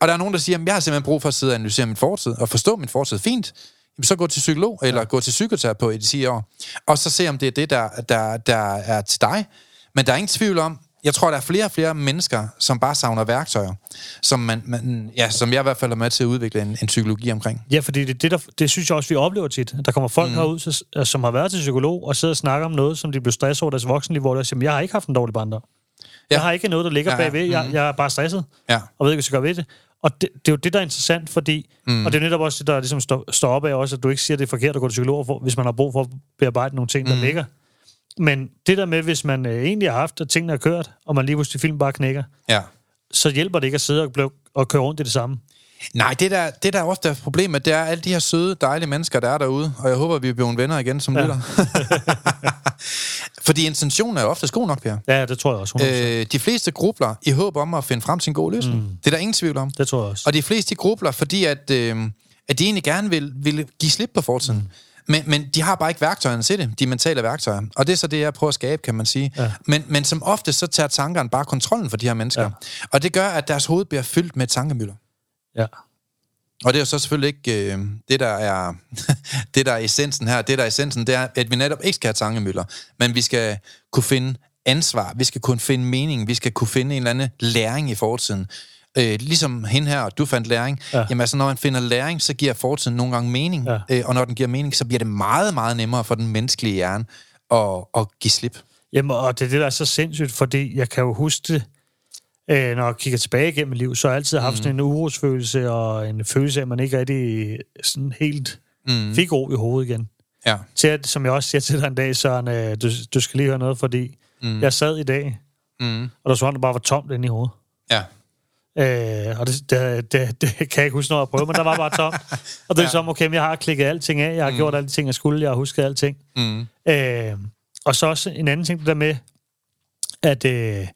Og der er nogen, der siger, at jeg har simpelthen brug for at sidde og analysere min fortid, og forstå min fortid fint. Jamen, så gå til psykolog, eller ja. gå til psykoterapeut i de 10 år, og så se, om det er det, der, der, der er til dig. Men der er ingen tvivl om, jeg tror, der er flere og flere mennesker, som bare savner værktøjer, som, man, man, ja, som jeg i hvert fald er med til at udvikle en, en psykologi omkring. Ja, fordi det, det, der, det synes jeg også, vi oplever tit. Der kommer folk mm. herud, så, som har været til psykolog, og sidder og snakker om noget, som de blev stresset over deres voksenliv, hvor de siger, jeg har ikke haft en dårlig barndom. Ja. Jeg har ikke noget, der ligger Ja, ja, bagved. Jeg, mhm. jeg er bare stresset, Ja. og ved ikke, hvad jeg skal gøre ved det. Og det, det er jo det, der er interessant, fordi... Mm. Og det er netop også det, der ligesom står, står op af også, at du ikke siger, at det er forkert at gå til psykolog, hvis man har brug for at bearbejde nogle ting, der Mm. ligger. Men det der med, hvis man øh, egentlig har haft, at tingene er kørt, og man lige pludselig film bare knækker, Ja. så hjælper det ikke at sidde og, blive, og køre rundt i det samme. Nej, det der, det der ofte er problemet, det er alle de her søde, dejlige mennesker, der er derude, og jeg håber, vi bliver venner igen som ja. Lytter. (laughs) Fordi intentionen er ofte god nok, Per. Ja, det tror jeg også. 100%. Øh, de fleste grubler i håb om at finde frem til en god løsning. Mm. Det er der ingen tvivl om. Det tror jeg også. Og de fleste de grubler, fordi at, øh, at de egentlig gerne vil, vil give slip på fortiden. Mm. Men, men de har bare ikke værktøjerne til det, de mentale værktøjer. Og det er så det, jeg prøver at skabe, kan man sige. Ja. Men, men som ofte, så tager tankerne bare kontrollen for de her mennesker. Ja. Og det gør, at deres hoved bliver fyldt med tankemøller. Ja. Og det er jo så selvfølgelig ikke øh, det, der er (laughs) det, der er essensen her. Det, der er essensen, det er, at vi netop ikke skal have tankemøller, men vi skal kunne finde ansvar, vi skal kunne finde mening, vi skal kunne finde en eller anden læring i fortiden. Øh, ligesom hende her, du fandt læring. Ja. Ja. Jamen altså, når man finder læring, så giver fortiden nogle gange mening. Ja. Øh, og når den giver mening, så bliver det meget, meget nemmere for den menneskelige hjerne at, at give slip. Jamen, og det er det, der er så sindssygt, fordi jeg kan jo huske det, øh, når jeg kigger tilbage igennem mit liv, så har jeg altid haft mm. sådan en urosfølelse, og en følelse af, at man ikke rigtig sådan helt mm. fik ro i hovedet igen. Ja. Til at, som jeg også siger til dig en dag, Søren, øh, du, du skal lige høre noget, fordi mm. jeg sad i dag, Mm. og der så han, der bare var tomt inde i hovedet. Ja. Øh, og det, det, det, det, kan jeg ikke huske, når jeg prøvede, men der var bare tom. (laughs) Og det er ja. som, okay, jeg har klikket alting af, jeg har mm. gjort alle de ting, jeg skulle, jeg har husket alting. Mm. Øh, og så også en anden ting, det der med, at øh,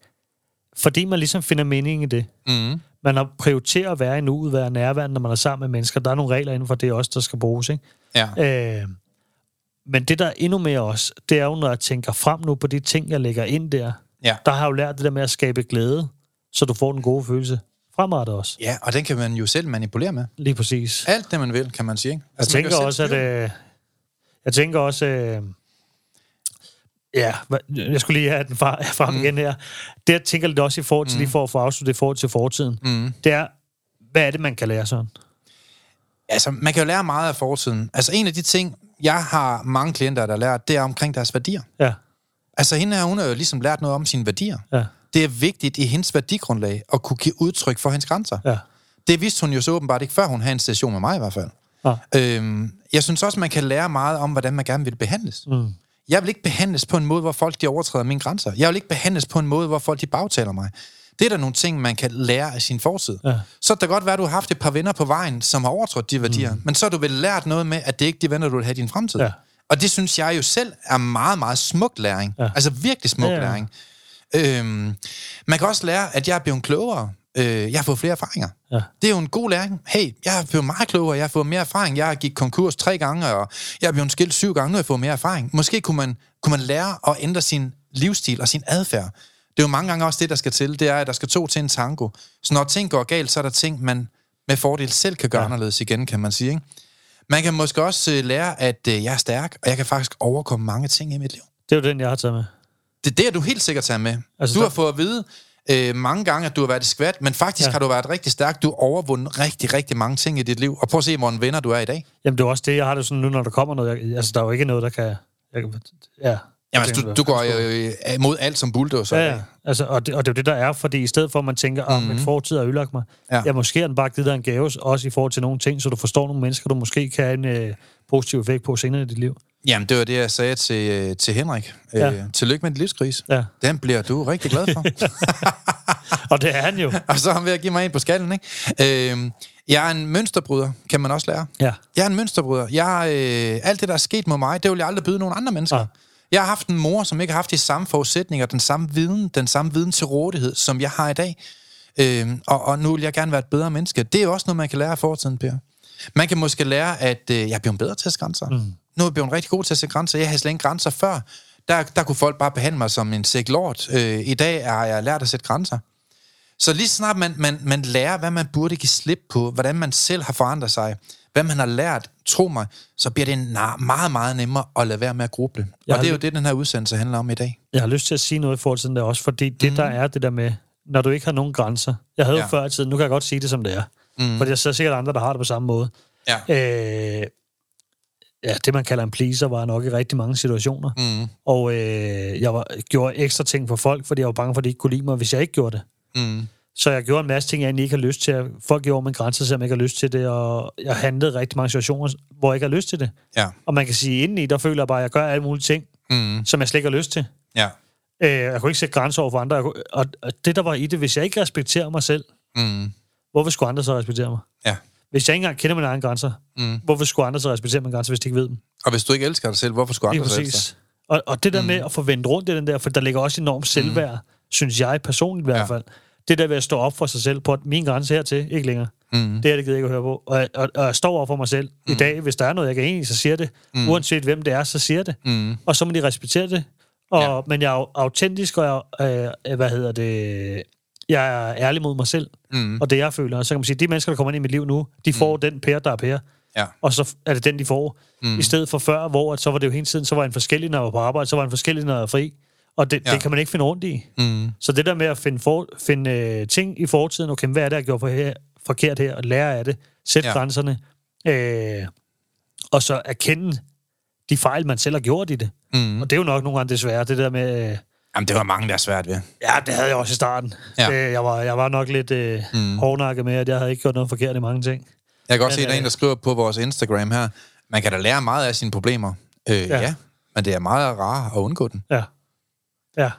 fordi man ligesom finder mening i det, mm. man har prioriteret at være i nuet, være nærværende, når man er sammen med mennesker. Der er nogle regler inden for det også, der skal bruges, ikke? Ja. Øh, men det, der er endnu mere også, det er jo, når jeg tænker frem nu på de ting, jeg lægger ind der. Ja. Der har jeg jo lært det der med at skabe glæde, så du får den gode følelse fremadrettet også. Ja, og den kan man jo selv manipulere med. Lige præcis. Alt det, man vil, kan man sige. Ikke? Altså, jeg tænker også, at... Øh, jeg tænker også... Øh, ja, jeg skulle lige have den (laughs) frem mm. igen her. Det, jeg tænker lidt også i forhold til, mm. lige for at få afsluttet i forhold til fortiden, mm. det er, hvad er det, man kan lære sådan? Altså, man kan jo lære meget af fortiden. Altså, en af de ting, jeg har mange klienter, der har lært, det er omkring deres værdier. Ja. Altså, hende her, hun har jo ligesom lært noget om sine værdier. Ja. Det er vigtigt i hendes værdigrundlag at kunne give udtryk for hendes grænser. Ja. Det vidste hun jo så åbenbart ikke, før hun havde en session med mig i hvert fald. Ja. Øhm, jeg synes også, man kan lære meget om, hvordan man gerne vil behandles. Mm. Jeg vil ikke behandles på en måde, hvor folk de overtræder mine grænser. Jeg vil ikke behandles på en måde, hvor folk de bagtaler mig. Det er der nogle ting, man kan lære af sin fortid. Ja. Så det kan godt være, at du har haft et par venner på vejen, som har overtrådt de værdier, mm. men så har du vel lært noget med, at det ikke er de venner, du vil have i din fremtid. Ja. Og det synes jeg jo selv er meget, meget smuk læring. Ja. Altså virkelig smuk Ja, ja. læring. Øhm, man kan også lære, at jeg er blevet klogere. Øh, jeg har fået flere erfaringer. Ja. Det er jo en god læring. Hey, jeg har blevet meget klogere, jeg har fået mere erfaring. Jeg har gik konkurs tre gange, og jeg er blevet skilt syv gange, nu har jeg fået mere erfaring. Måske kunne man, kunne man lære at ændre sin livsstil og sin adfærd. Det er jo mange gange også det, der skal til. Det er, at der skal to til en tango. Så når ting går galt, så er der ting, man med fordel selv kan gøre ja. Ja. anderledes igen, kan man sige. Ikke? Man kan måske også øh, lære, at øh, jeg er stærk, og jeg kan faktisk overkomme mange ting i mit liv. Det er jo den, jeg har taget med. Det, det er du helt sikkert taget med. Altså, du der- har fået at vide øh, mange gange, at du har været et skvat, men faktisk ja. Har du været rigtig stærk. Du har overvundet rigtig, rigtig mange ting i dit liv. Og prøv at se, hvor en venner du er i dag. Jamen, det er også det, jeg har det sådan nu, når der kommer noget. Jeg, altså, der er jo ikke noget, der kan... Jeg, kan ja. Jamen, altså, du, du går jo øh, imod alt som bulldozer. Ja, ja. Altså, og, det, og det er jo det, der er, fordi i stedet for, at man tænker, at mm-hmm. min fortid har ødelagt mig, Ja. ja, måske er den bare givet dig en gave, også i forhold til nogle ting, så du forstår nogle mennesker, du måske kan øh, positiv effekt på senere i dit liv. Jamen, det var det, jeg sagde til, øh, til Henrik. Ja. Øh, tillykke med din livskrise. Ja. Den bliver du rigtig glad for. (laughs) Og det er han jo. (laughs) og så er han ved at give mig en på skallen, ikke? Øh, jeg er en mønsterbryder, kan man også lære. Ja. Jeg er en mønsterbryder. Jeg øh, alt det, der er sket med mig, det vil jeg aldrig byde nogen andre mennesker. Ja. Jeg har haft en mor, som ikke har haft de samme forudsætninger, den samme viden, den samme viden til rådighed, som jeg har i dag. Øh, og, og nu vil jeg gerne være et bedre menneske. Det er jo også noget, man kan lære af fortiden, Per. Man kan måske lære, at øh, jeg er blevet bedre til at sætte grænser. Mm. Nu er jeg blevet rigtig god til at sætte grænser. Jeg havde slet ikke grænser før. Der, der kunne folk bare behandle mig som en sæk lort. Øh, I dag har jeg lært at sætte grænser. Så lige snart man, man, man lærer, hvad man burde give slip på, hvordan man selv har forandret sig, hvad man har lært, tro mig, så bliver det meget, meget nemmere at lade være med at gruble. Jeg Og det er jo det, den her udsendelse handler om i dag. Jeg har lyst til at sige noget i forhold til der også, fordi det, der er det der med, når du ikke har nogen grænser. Jeg havde Ja. jo før i tiden, nu kan jeg godt sige det, som det er. Mm. Fordi der er sikkert andre, der har det på samme måde. Ja. Øh, ja, det man kalder en pleaser, var nok i rigtig mange situationer. Mm. Og øh, jeg var, gjorde ekstra ting for folk, fordi jeg var bange for, at de ikke kunne lide mig, hvis jeg ikke gjorde det. Mm. Så jeg gjorde en masse ting, jeg egentlig ikke har lyst til. Folk gjorde min grænser, selvom jeg ikke har lyst til det, og jeg handlede rigtig mange situationer, hvor jeg ikke har lyst til det. Ja. Og man kan sige, indeni, der føler jeg bare, at jeg gør alle mulige ting, Mm. som jeg slet ikke har lyst til. Ja. Øh, jeg kunne ikke sætte grænser over for andre. Jeg kunne, og, og det, der var i det, hvis jeg ikke respekterer mig selv, Mm. Hvorfor skulle andre så respektere mig? Ja. Hvis jeg ikke engang kender mine egne grænser, Mm. hvorfor skulle andre så respektere mine grænser, hvis de ikke ved dem? Og hvis du ikke elsker dig selv, hvorfor skulle andre så elske dig? Og, og det der mm. med at få vendt rundt i den der, for der ligger også enormt selvværd, mm. synes jeg personligt i hvert Ja. fald. Det der ved at stå op for sig selv på, at min grænse hertil, ikke længere. Mm. Det er det gider jeg ikke at høre på. Og, og, og jeg står over for mig selv. Mm. I dag, hvis der er noget, jeg kan enig i, så siger det. Mm. Uanset hvem det er, så siger det. Mm. Og så må de respektere det. Og, Ja. ja. Men jeg er au- autentisk, og jeg, øh, hvad hedder det, jeg er ærlig mod mig selv. Mm. Og det, jeg føler. Og så kan man sige, de mennesker, der kommer ind i mit liv nu, de får mm. den pære, der er pære. Ja. Og så er det den, de får. Mm. I stedet for før, hvor at så var det jo hele tiden, så var en forskellig, når jeg var på arbejde, så var en forskellig, når jeg var fri. Og det, Ja. det kan man ikke finde rundt i. Mm. Så det der med at finde, for, finde øh, ting i fortiden, okay, hvad er det, jeg gjorde for her, forkert her, og lære af det, sætte ja. grænserne, øh, og så erkende de fejl, man selv har gjort i det. Mm. Og det er jo nok nogle gange desværre, det der med... Øh, Jamen, det var mange, der er svært ved. ja, det havde jeg også i starten. Ja. Øh, jeg, var, jeg var nok lidt øh, Mm. hårdnakket med, at jeg havde ikke gjort noget forkert i mange ting. Jeg kan også Men, se, at der er en, øh, der skriver på vores Instagram her, man kan da lære meget af sine problemer. Øh, ja. Ja. ja, men det er meget rart at undgå den. Ja. Ja.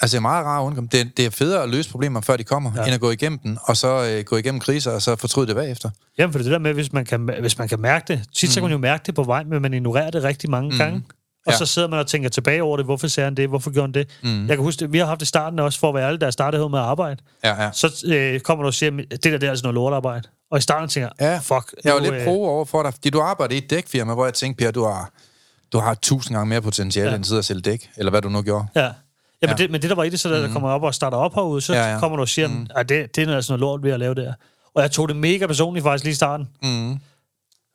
Altså, det er meget rart at undgå dem. Det, det er federe at løse problemer, før de kommer, ja. end at gå igennem den, og så øh, gå igennem kriser, og så fortryde det bagefter. Jamen, for det der med, hvis man kan, hvis man kan mærke det. Tit mm. så kan man jo mærke det på vej, men man ignorerer det rigtig mange mm. gange. Og Ja. så sidder man og tænker tilbage over det. Hvorfor sagde han det? Hvorfor gjorde han det? Mm. Jeg kan huske, vi har haft det i starten også, for at være ærlig, da jeg startede med at arbejde. Ja, ja. Så øh, kommer du og siger, det der, det er altså noget lortarbejde. Og i starten tænker jeg, Ja, fuck. Jeg var nu, lidt pro over for dig, fordi du arbejder i et dækfirma, hvor jeg tænkte, Per, du har, du har tusind gange mere potentiale, Ja. end at sidde og sælge dæk, eller hvad du nu gjorde. Ja. Ja, men, Ja. Det, men det, der var i det, så da der kommer op og starter op herude, så Ja, ja, kommer du og siger, mm. at det, det er altså noget lort ved at lave det her. Og jeg tog det mega personligt faktisk lige i starten. Mm.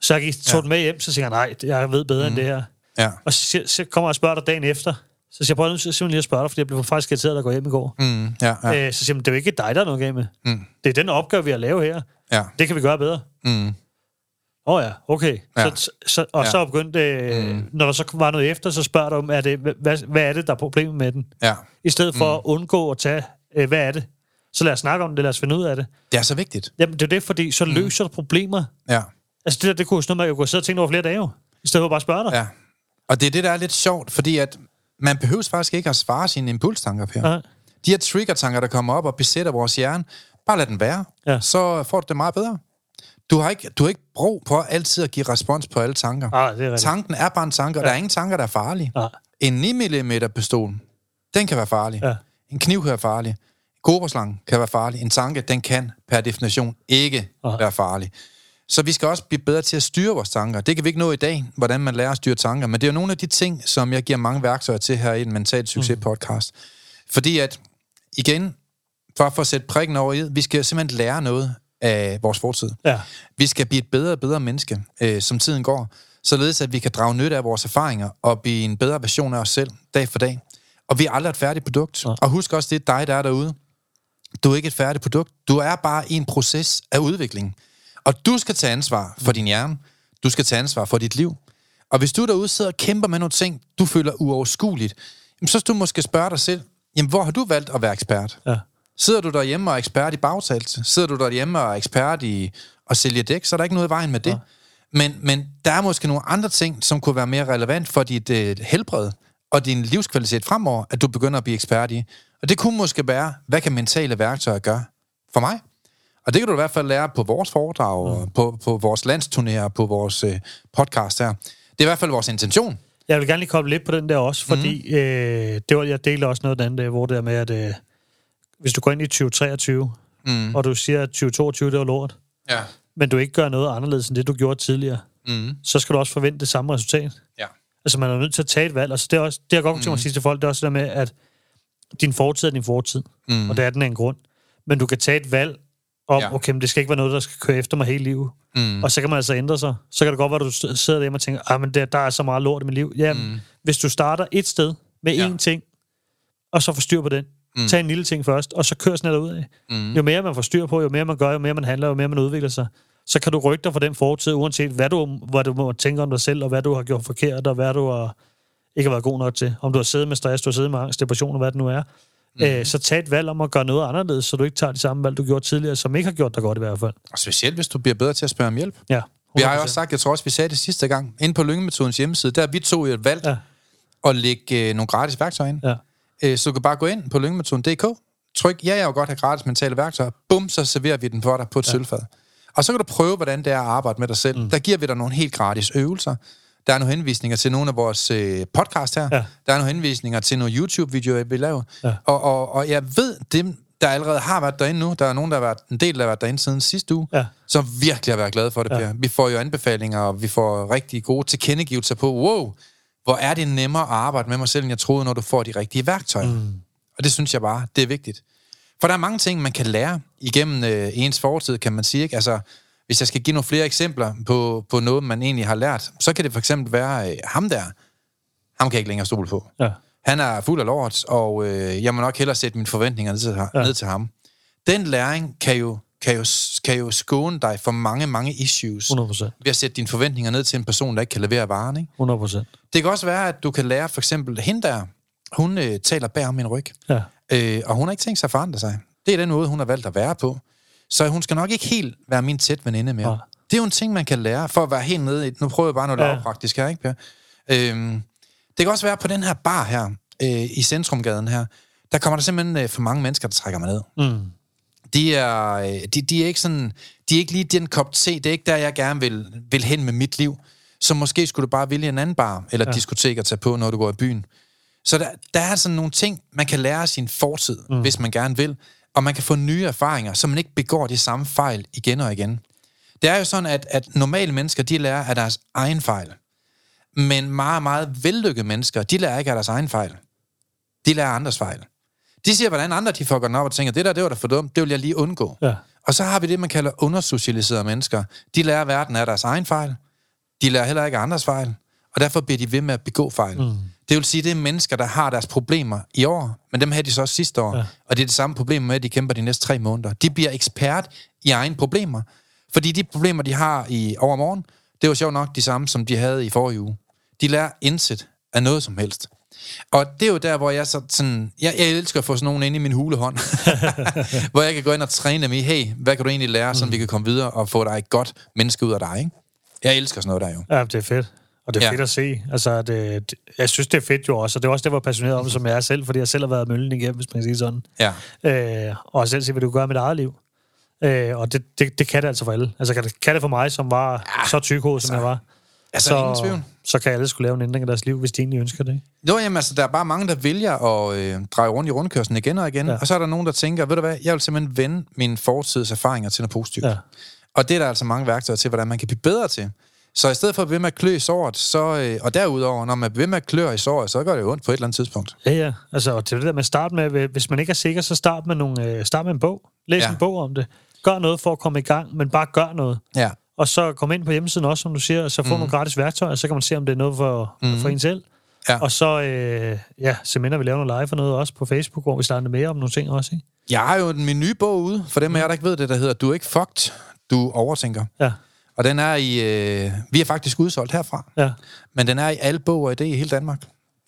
Så jeg gik, tog Ja. den med hjem, så siger jeg, nej, jeg ved bedre mm. end det her. Ja. Og så, så kommer jeg og spørger dig dagen efter. Så siger jeg, prøv simpelthen lige at spørge dig, fordi jeg blev faktisk irriteret, der går hjem i går. Mm. Ja, ja. Øh, så siger jeg, "Men det er jo ikke dig, der er noget galt med. Mm. Det er den opgave, vi har lavet her. ja. Det kan vi gøre bedre. Mm. Åh oh ja, okay. Ja. Så, så, og Ja. så begyndte, øh, Mm. mm. når der så var noget efter, så spørger du om, er det, hvad, hvad er det, der er problemet med den? ja. I stedet for mm. at undgå at tage, øh, hvad er det? Så lad os snakke om det, lad os finde ud af det. Det er så vigtigt. Jamen, det er det, fordi så løser du problemer. Ja. Altså, det der, det kunne jo sådan noget, man kunne sidde og tænke over flere dage jo. I stedet for bare at spørge dig. ja. Og det er det, der er lidt sjovt, fordi at man behøver faktisk ikke at svare sine impulstanker, Per. Ja. De her trigger-tanker, der kommer op og besætter vores hjerne, bare lad den være. Ja. Så får du det meget bedre. Du har ikke, du har ikke brug på altid at give respons på alle tanker. Ah, det er rigtigt. Tanken er bare en tanke, og der er ingen tanker, der er farlige. Nej. En 9 mm pistol, den kan være farlig. Ja. En kniv kan være farlig. Koberslang kan være farlig. En tanke, den kan per definition ikke Nej. være farlig. Så vi skal også blive bedre til at styre vores tanker. Det kan vi ikke nå i dag, hvordan man lærer at styre tanker, men det er jo nogle af de ting, som jeg giver mange værktøjer til her i en mental succes podcast. Fordi at, igen, for at få sætte prikken over i, vi skal simpelthen lære noget af vores fortid. Ja. Vi skal blive et bedre og bedre menneske, øh, som tiden går, således at vi kan drage nytte af vores erfaringer og blive en bedre version af os selv, dag for dag. Og vi er aldrig et færdigt produkt. Nej. Og husk også, det er dig, der er derude. Du er ikke et færdigt produkt. Du er bare i en proces af udvikling. Og du skal tage ansvar for din hjerne. Du skal tage ansvar for dit liv. Og hvis du derude sidder og kæmper med nogle ting, du føler uoverskueligt, jamen, så skal du måske spørge dig selv, jamen, hvor har du valgt at være ekspert? Ja. Sidder du derhjemme og er ekspert i bagtagelse? Sidder du derhjemme og er ekspert i at sælge dæk? Så er der ikke noget i vejen med det. Ja. Men, men der er måske nogle andre ting, som kunne være mere relevant for dit øh, helbred og din livskvalitet fremover, at du begynder at blive ekspert i. Og det kunne måske være, hvad kan mentale værktøjer gøre for mig? Og det kan du i hvert fald lære på vores foredrag, og på, på vores landsturnéer, på vores øh, podcast her. Det er i hvert fald vores intention. Jeg vil gerne lige komme lidt på den der også, fordi mm. øh, det var, jeg delte også noget andet, øh, hvor det er med, at øh, hvis du går ind i 2023, Mm. og du siger, at 2022 det var lort, Ja. men du ikke gør noget anderledes end det, du gjorde tidligere, Mm. så skal du også forvente det samme resultat. Ja. Altså, man er nødt til at tage et valg. Altså, det er også, det jeg godt tænke mig at sige til folk, det er også det der med, at din fortid er din fortid, Mm. og det er den af en grund. Men du kan tage et valg om, Ja. okay, men det skal ikke være noget, der skal køre efter mig hele livet. Mm. Og så kan man altså ændre sig. Så kan det godt være, at du sidder derhjemme og tænker, ah, men der, der er så meget lort i mit liv. Ja, mm. hvis du starter et sted med Ja. én ting, og så får styr på den. Mm. Tag en lille ting først, og så kør sådan noget ud af. Mm. Jo mere man får styr på, jo mere man gør, jo mere man handler, jo mere man udvikler sig, så kan du rykke dig fra den fortid, uanset hvad du, hvad du må tænke om dig selv, og hvad du har gjort forkert, og hvad du har, ikke har været god nok til. Om du har siddet med stress, du har siddet med angst, depression, og hvad det nu er. Mm. Øh, så tag et valg om at gøre noget anderledes, så du ikke tager de samme valg, du gjorde tidligere, som ikke har gjort dig godt i hvert fald. Og specielt, hvis du bliver bedre til at spørge om hjælp. Ja, Vi har jo 100%. også sagt, jeg tror også, vi sagde det sidste gang, inde på Lyngemetodens hjemmeside, der vi to jo valgt ja. Ja, at lægge øh, nogle gratis værktøjer ind. ja. Øh, så du kan bare gå ind på lyngemetoden.dk, tryk, ja, jeg vil godt have gratis mentale værktøjer, bum, så serverer vi den for dig på et ja. sølvfad. Og så kan du prøve, hvordan det er at arbejde med dig selv. Mm. Der giver vi dig nogle helt gratis øvelser. Der er nogle henvisninger til nogle af vores øh, podcast her. Ja. Der er nogle henvisninger til nogle YouTube-videoer, vi laver. Ja. Og, og, og jeg ved, dem, der allerede har været derinde nu, der er nogen, der har været, en del, der har været derinde siden sidste uge, Ja. som virkelig har været glade for det, Ja. Per. Vi får jo anbefalinger, og vi får rigtig gode tilkendegivelser på, wow, hvor er det nemmere at arbejde med mig selv, end jeg troede, når du får de rigtige værktøjer. Mm. Og det synes jeg bare, det er vigtigt. For der er mange ting, man kan lære igennem øh, ens fortid, kan man sige. Ikke? Altså, hvis jeg skal give nogle flere eksempler på, på noget, man egentlig har lært, så kan det for eksempel være øh, ham der. Ham kan jeg ikke længere stole på. ja. Han er fuld af lort, og øh, jeg må nok hellere sætte mine forventninger ned til, ja. Ned til ham. Den læring kan jo, kan, jo, kan jo skåne dig for mange, mange issues 100 procent. ved at sætte dine forventninger ned til en person, der ikke kan levere varen. Ikke? 100 procent. Det kan også være, at du kan lære for eksempel, hende der, hun øh, taler bag om min ryg, Ja. øh, og hun har ikke tænkt sig at forandre sig. Det er den måde, hun har valgt at være på. Så hun skal nok ikke helt være min tæt veninde mere. Nej. Det er jo en ting, man kan lære, for at være helt nede i... Nu prøver jeg bare noget Ja. ja. lavpraktisk her, ikke Per? Øhm, det kan også være på den her bar her, øh, i Centrumgaden her, der kommer der simpelthen øh, for mange mennesker, der trækker mig ned. Mm. De er, øh, de, de er ikke sådan, de er ikke lige den kop te, det er ikke der, jeg gerne vil, vil hen med mit liv. Så måske skulle du bare vælge en anden bar, eller ja. diskotek at tage på, når du går i byen. Så der, der er sådan nogle ting, man kan lære af sin fortid, mm. hvis man gerne vil, og man kan få nye erfaringer, så man ikke begår de samme fejl igen og igen. Det er jo sådan, at, at normale mennesker, de lærer af deres egen fejl. Men meget, meget vellykkede mennesker, de lærer ikke af deres egen fejl. De lærer andres fejl. De siger, hvordan andre de fucker den op og tænker, det der, det var da for dumt, det vil jeg lige undgå. Ja. Og så har vi det, man kalder undersocialiserede mennesker. De lærer verden af deres egen fejl. De lærer heller ikke andres fejl. Og derfor bliver de ved med at begå fejl. Mm. Det vil sige, det er mennesker, der har deres problemer i år, men dem havde de så også sidste år. Ja. Og det er det samme problem med, at de kæmper de næste tre måneder. De bliver ekspert i egne problemer. Fordi de problemer, de har i overmorgen, det var sjovt nok de samme, som de havde i forrige uge. De lærer indsæt af noget som helst. Og det er jo der, hvor jeg så sådan... Jeg, jeg elsker at få sådan nogen ind i min hulehånd. (laughs) hvor jeg kan gå ind og træne dem i, hey, hvad kan du egentlig lære, så mm. vi kan komme videre og få dig et godt menneske ud af dig, ikke? Jeg elsker sådan noget der jo. Ja, det er fedt. Og det er ja. fedt at se. Altså, det, jeg synes, det er fedt jo også, og det er også det, jeg var passioneret om, som jeg er selv, fordi jeg selv har været møllen igennem, hvis man kan sige sådan. Ja. Øh, og selv se, hvad du gør med dit eget liv. Øh, og det, det, det kan det altså for alle. Altså, kan det, kan det for mig, som var ja, så tykhoved, som så, jeg var. Altså, så, ingen tvivl. så kan alle skulle lave en ændring af deres liv, hvis de egentlig ønsker det. Jo, jamen altså, der er bare mange, der vælger at øh, dreje rundt i rundkørslen igen og igen. Ja. Og så er der nogen, der tænker, ved du hvad, jeg vil simpelthen vende mine fortids erfaringer til noget positivt. Ja. Og det er der altså mange værktøjer til, hvordan man kan blive bedre til. Så i stedet for at blive med at klø i såret, så, øh, og derudover, når man bliver med at klø i såret, så gør det ondt på et eller andet tidspunkt. Ja, ja. Altså, og til det der med at starte med, hvis man ikke er sikker, så start med, nogle, øh, start med en bog. Læs ja. en bog om det. Gør noget for at komme i gang, men bare gør noget. Ja. Og så kom ind på hjemmesiden også, som du siger, og så få mm. nogle gratis værktøjer, så kan man se, om det er noget for, mm. for en selv. Ja. Og så, øh, ja, så vi laver noget live for noget også på Facebook, hvor vi starter mere om nogle ting også, ikke? Jeg har jo min nye bog ude, for dem af jer, der ikke ved det, der hedder Du er ikke fucked, du overtænker. Ja. Og den er i... Øh, vi er faktisk udsolgt herfra. Ja. Men den er i alle bog og idé i hele Danmark.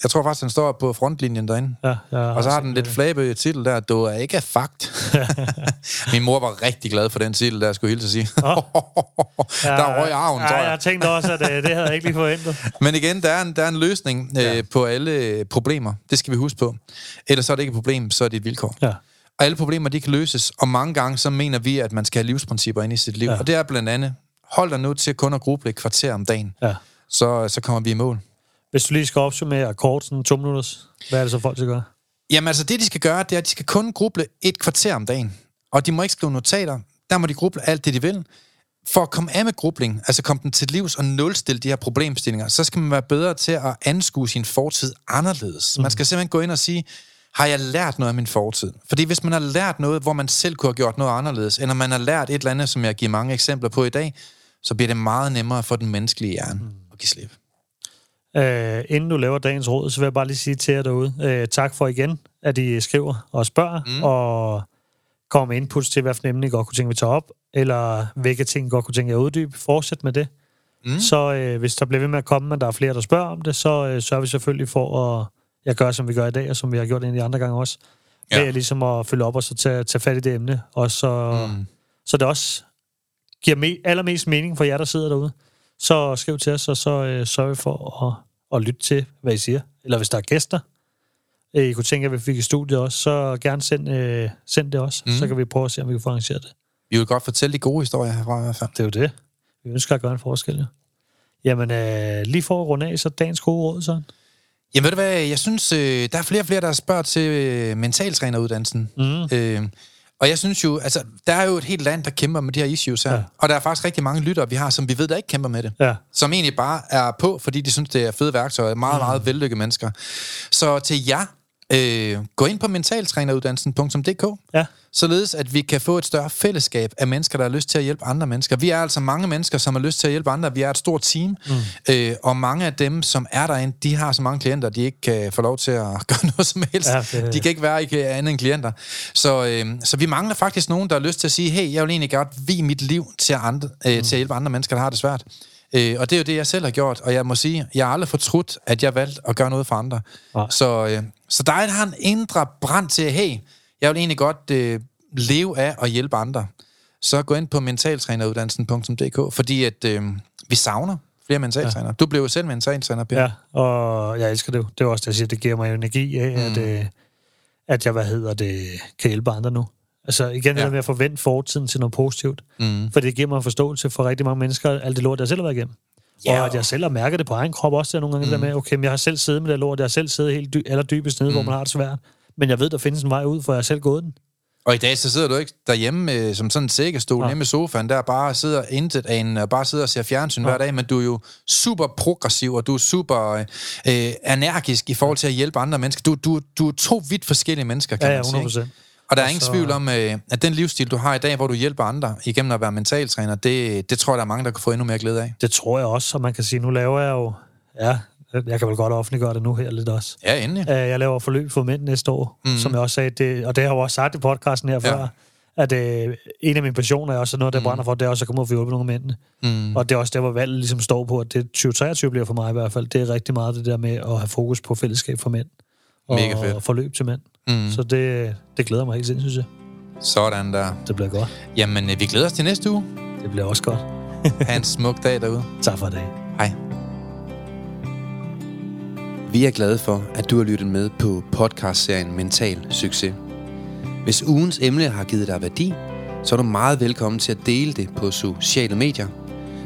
Jeg tror faktisk, den står på frontlinjen derinde. Ja, ja, og så har den lidt flabe titel der, du er ikke fakt. (laughs) Min mor var rigtig glad for den titel, der skulle hilse at sige. Oh. (laughs) der røg arven, ja, tror jeg. jeg tænkte også, at det, øh, det havde jeg ikke lige forventet. (laughs) Men igen, der er en, der er en løsning øh, ja. på alle problemer. Det skal vi huske på. Ellers så er det ikke et problem, så er det et vilkår. Ja. Og alle problemer, de kan løses. Og mange gange, så mener vi, at man skal have livsprincipper ind i sit liv. Ja. Og det er blandt andet, hold dig nu til kun at gruble et kvarter om dagen. Ja. Så, så kommer vi i mål. Hvis du lige skal opsummere kort, sådan to minutter, hvad er det så folk skal gøre? Jamen altså, det de skal gøre, det er, at de skal kun gruble et kvarter om dagen. Og de må ikke skrive notater. Der må de gruble alt det, de vil. For at komme af med grubling, altså komme den til livs og nulstille de her problemstillinger, så skal man være bedre til at anskue sin fortid anderledes. Mm. Man skal simpelthen gå ind og sige, har jeg lært noget af min fortid? Fordi hvis man har lært noget, hvor man selv kunne have gjort noget anderledes, eller man har lært et eller andet, som jeg giver mange eksempler på i dag, så bliver det meget nemmere for den menneskelige hjerne mm. at give slip. Uh, inden du laver dagens råd, så vil jeg bare lige sige til jer derude, uh, tak for igen, at I skriver og spørger, mm. og kommer med inputs til, hvad for emne I godt kunne tænke, at vi tager op, eller hvilke ting I godt kunne tænke, at uddybe. Fortsæt med det. Mm. Så uh, hvis der bliver ved med at komme, men der er flere, der spørger om det, så uh, sørger vi selvfølgelig for at jeg gør, som vi gør i dag, og som vi har gjort en af de andre gange også. Ja. Med ligesom at følge op og så tage, tage fat i det emne, og så, mm. så det også giver me- allermest mening for jer, der sidder derude så skriv til os, og så øh, sørg for at, at lytte til, hvad I siger. Eller hvis der er gæster, øh, I kunne tænke, at vi fik i studiet også, så gerne send, øh, send det også. Mm. Så kan vi prøve at se, om vi kan få arrangeret det. Vi vil godt fortælle de gode historier herfra i hvert fald. Det er jo det. Vi ønsker at gøre en forskel, ja. Jamen, øh, lige for at runde af, så dagens gode råd, så. Jamen ved du hvad, jeg synes, øh, der er flere og flere, der spørger til øh, mentaltræneruddannelsen. Mm. Øh, og jeg synes jo, altså, der er jo et helt land, der kæmper med de her issues her. Ja. Og der er faktisk rigtig mange lyttere, vi har, som vi ved, der ikke kæmper med det. Ja. Som egentlig bare er på, fordi de synes, det er fede værktøjer. Meget, mm. meget vellykkede mennesker. Så til jer, øh, gå ind på mentaltræneruddannelsen.dk. Ja således at vi kan få et større fællesskab af mennesker, der har lyst til at hjælpe andre mennesker. Vi er altså mange mennesker, som har lyst til at hjælpe andre. Vi er et stort team, mm. øh, og mange af dem, som er derinde, de har så mange klienter, de ikke kan få lov til at (laughs) gøre noget som helst. Ja, det... De kan ikke være ikke andet end klienter. Så, øh, så vi mangler faktisk nogen, der har lyst til at sige, hey, jeg vil egentlig godt vie mit liv til, andre, øh, mm. til at hjælpe andre mennesker, der har det svært. Øh, og det er jo det, jeg selv har gjort, og jeg må sige, jeg har aldrig fortrudt, at jeg valgte at gøre noget for andre. Ja. Så, øh, så der har en indre brand til, hey, jeg vil egentlig godt øh, leve af at hjælpe andre, så gå ind på mentaltræneruddannelsen.dk, fordi at øh, vi savner flere mentaltræner. Ja. Du blev jo selv mentaltræner, Per. Ja, og jeg elsker det Det er også det, jeg siger, det giver mig energi af, mm. at, øh, at jeg, hvad hedder det, kan hjælpe andre nu. Altså igen, ja. det med at forvente fortiden til noget positivt. Mm. For det giver mig en forståelse for rigtig mange mennesker, alt det lort, jeg selv har været igennem. Ja. Og at jeg selv har mærket det på egen krop også, der nogle gange mm. der med, okay, men jeg har selv siddet med det lort, jeg har selv siddet helt dy- allerdybest nede, mm. hvor man har det svært. Men jeg ved, der findes en vej ud, for jeg har selv gået den. Og i dag så sidder du ikke derhjemme øh, som sådan en sækkestol Nej. hjemme i sofaen, der bare sidder intet af en, og bare sidder og ser fjernsyn hver dag, men du er jo super progressiv, og du er super øh, øh, energisk i forhold til at hjælpe andre mennesker. Du, du, du er to vidt forskellige mennesker, kan Ja, ja, man sige. 100 ikke? Og der er Og ingen så- tvivl om, øh, at den livsstil, du har i dag, hvor du hjælper andre igennem at være mentaltræner, det, det tror jeg, der er mange, der kan få endnu mere glæde af. Det tror jeg også, og man kan sige, nu laver jeg jo... Ja, jeg kan vel godt offentliggøre det nu her lidt også. Ja, endelig. Øh, Jeg laver forløb for mænd næste år, mm. som jeg også sagde, det, og det har jeg jo også sagt i podcasten her Ja. før, at øh, en af mine passioner er også noget, der mm. brænder for, det er også at komme og få hjulpet nogle mændene. Mm. Og det er også der, hvor valget ligesom står på, at det 2023 bliver for mig i hvert fald. Det er rigtig meget det der med at have fokus på fællesskab for mænd. Og, Mega fedt. og forløb til mænd. Mm. Så det, det glæder mig helt sindssygt, synes jeg. Sådan der. Det bliver godt. Jamen, øh, vi glæder os til næste uge. Det bliver også godt. Ha' en smuk dag derude. (laughs) Tak for i dag. Hej. Vi er glade for, at du har lyttet med på podcastserien Mental Succes. Hvis ugens emne har givet dig værdi, så er du meget velkommen til at dele det på sociale medier.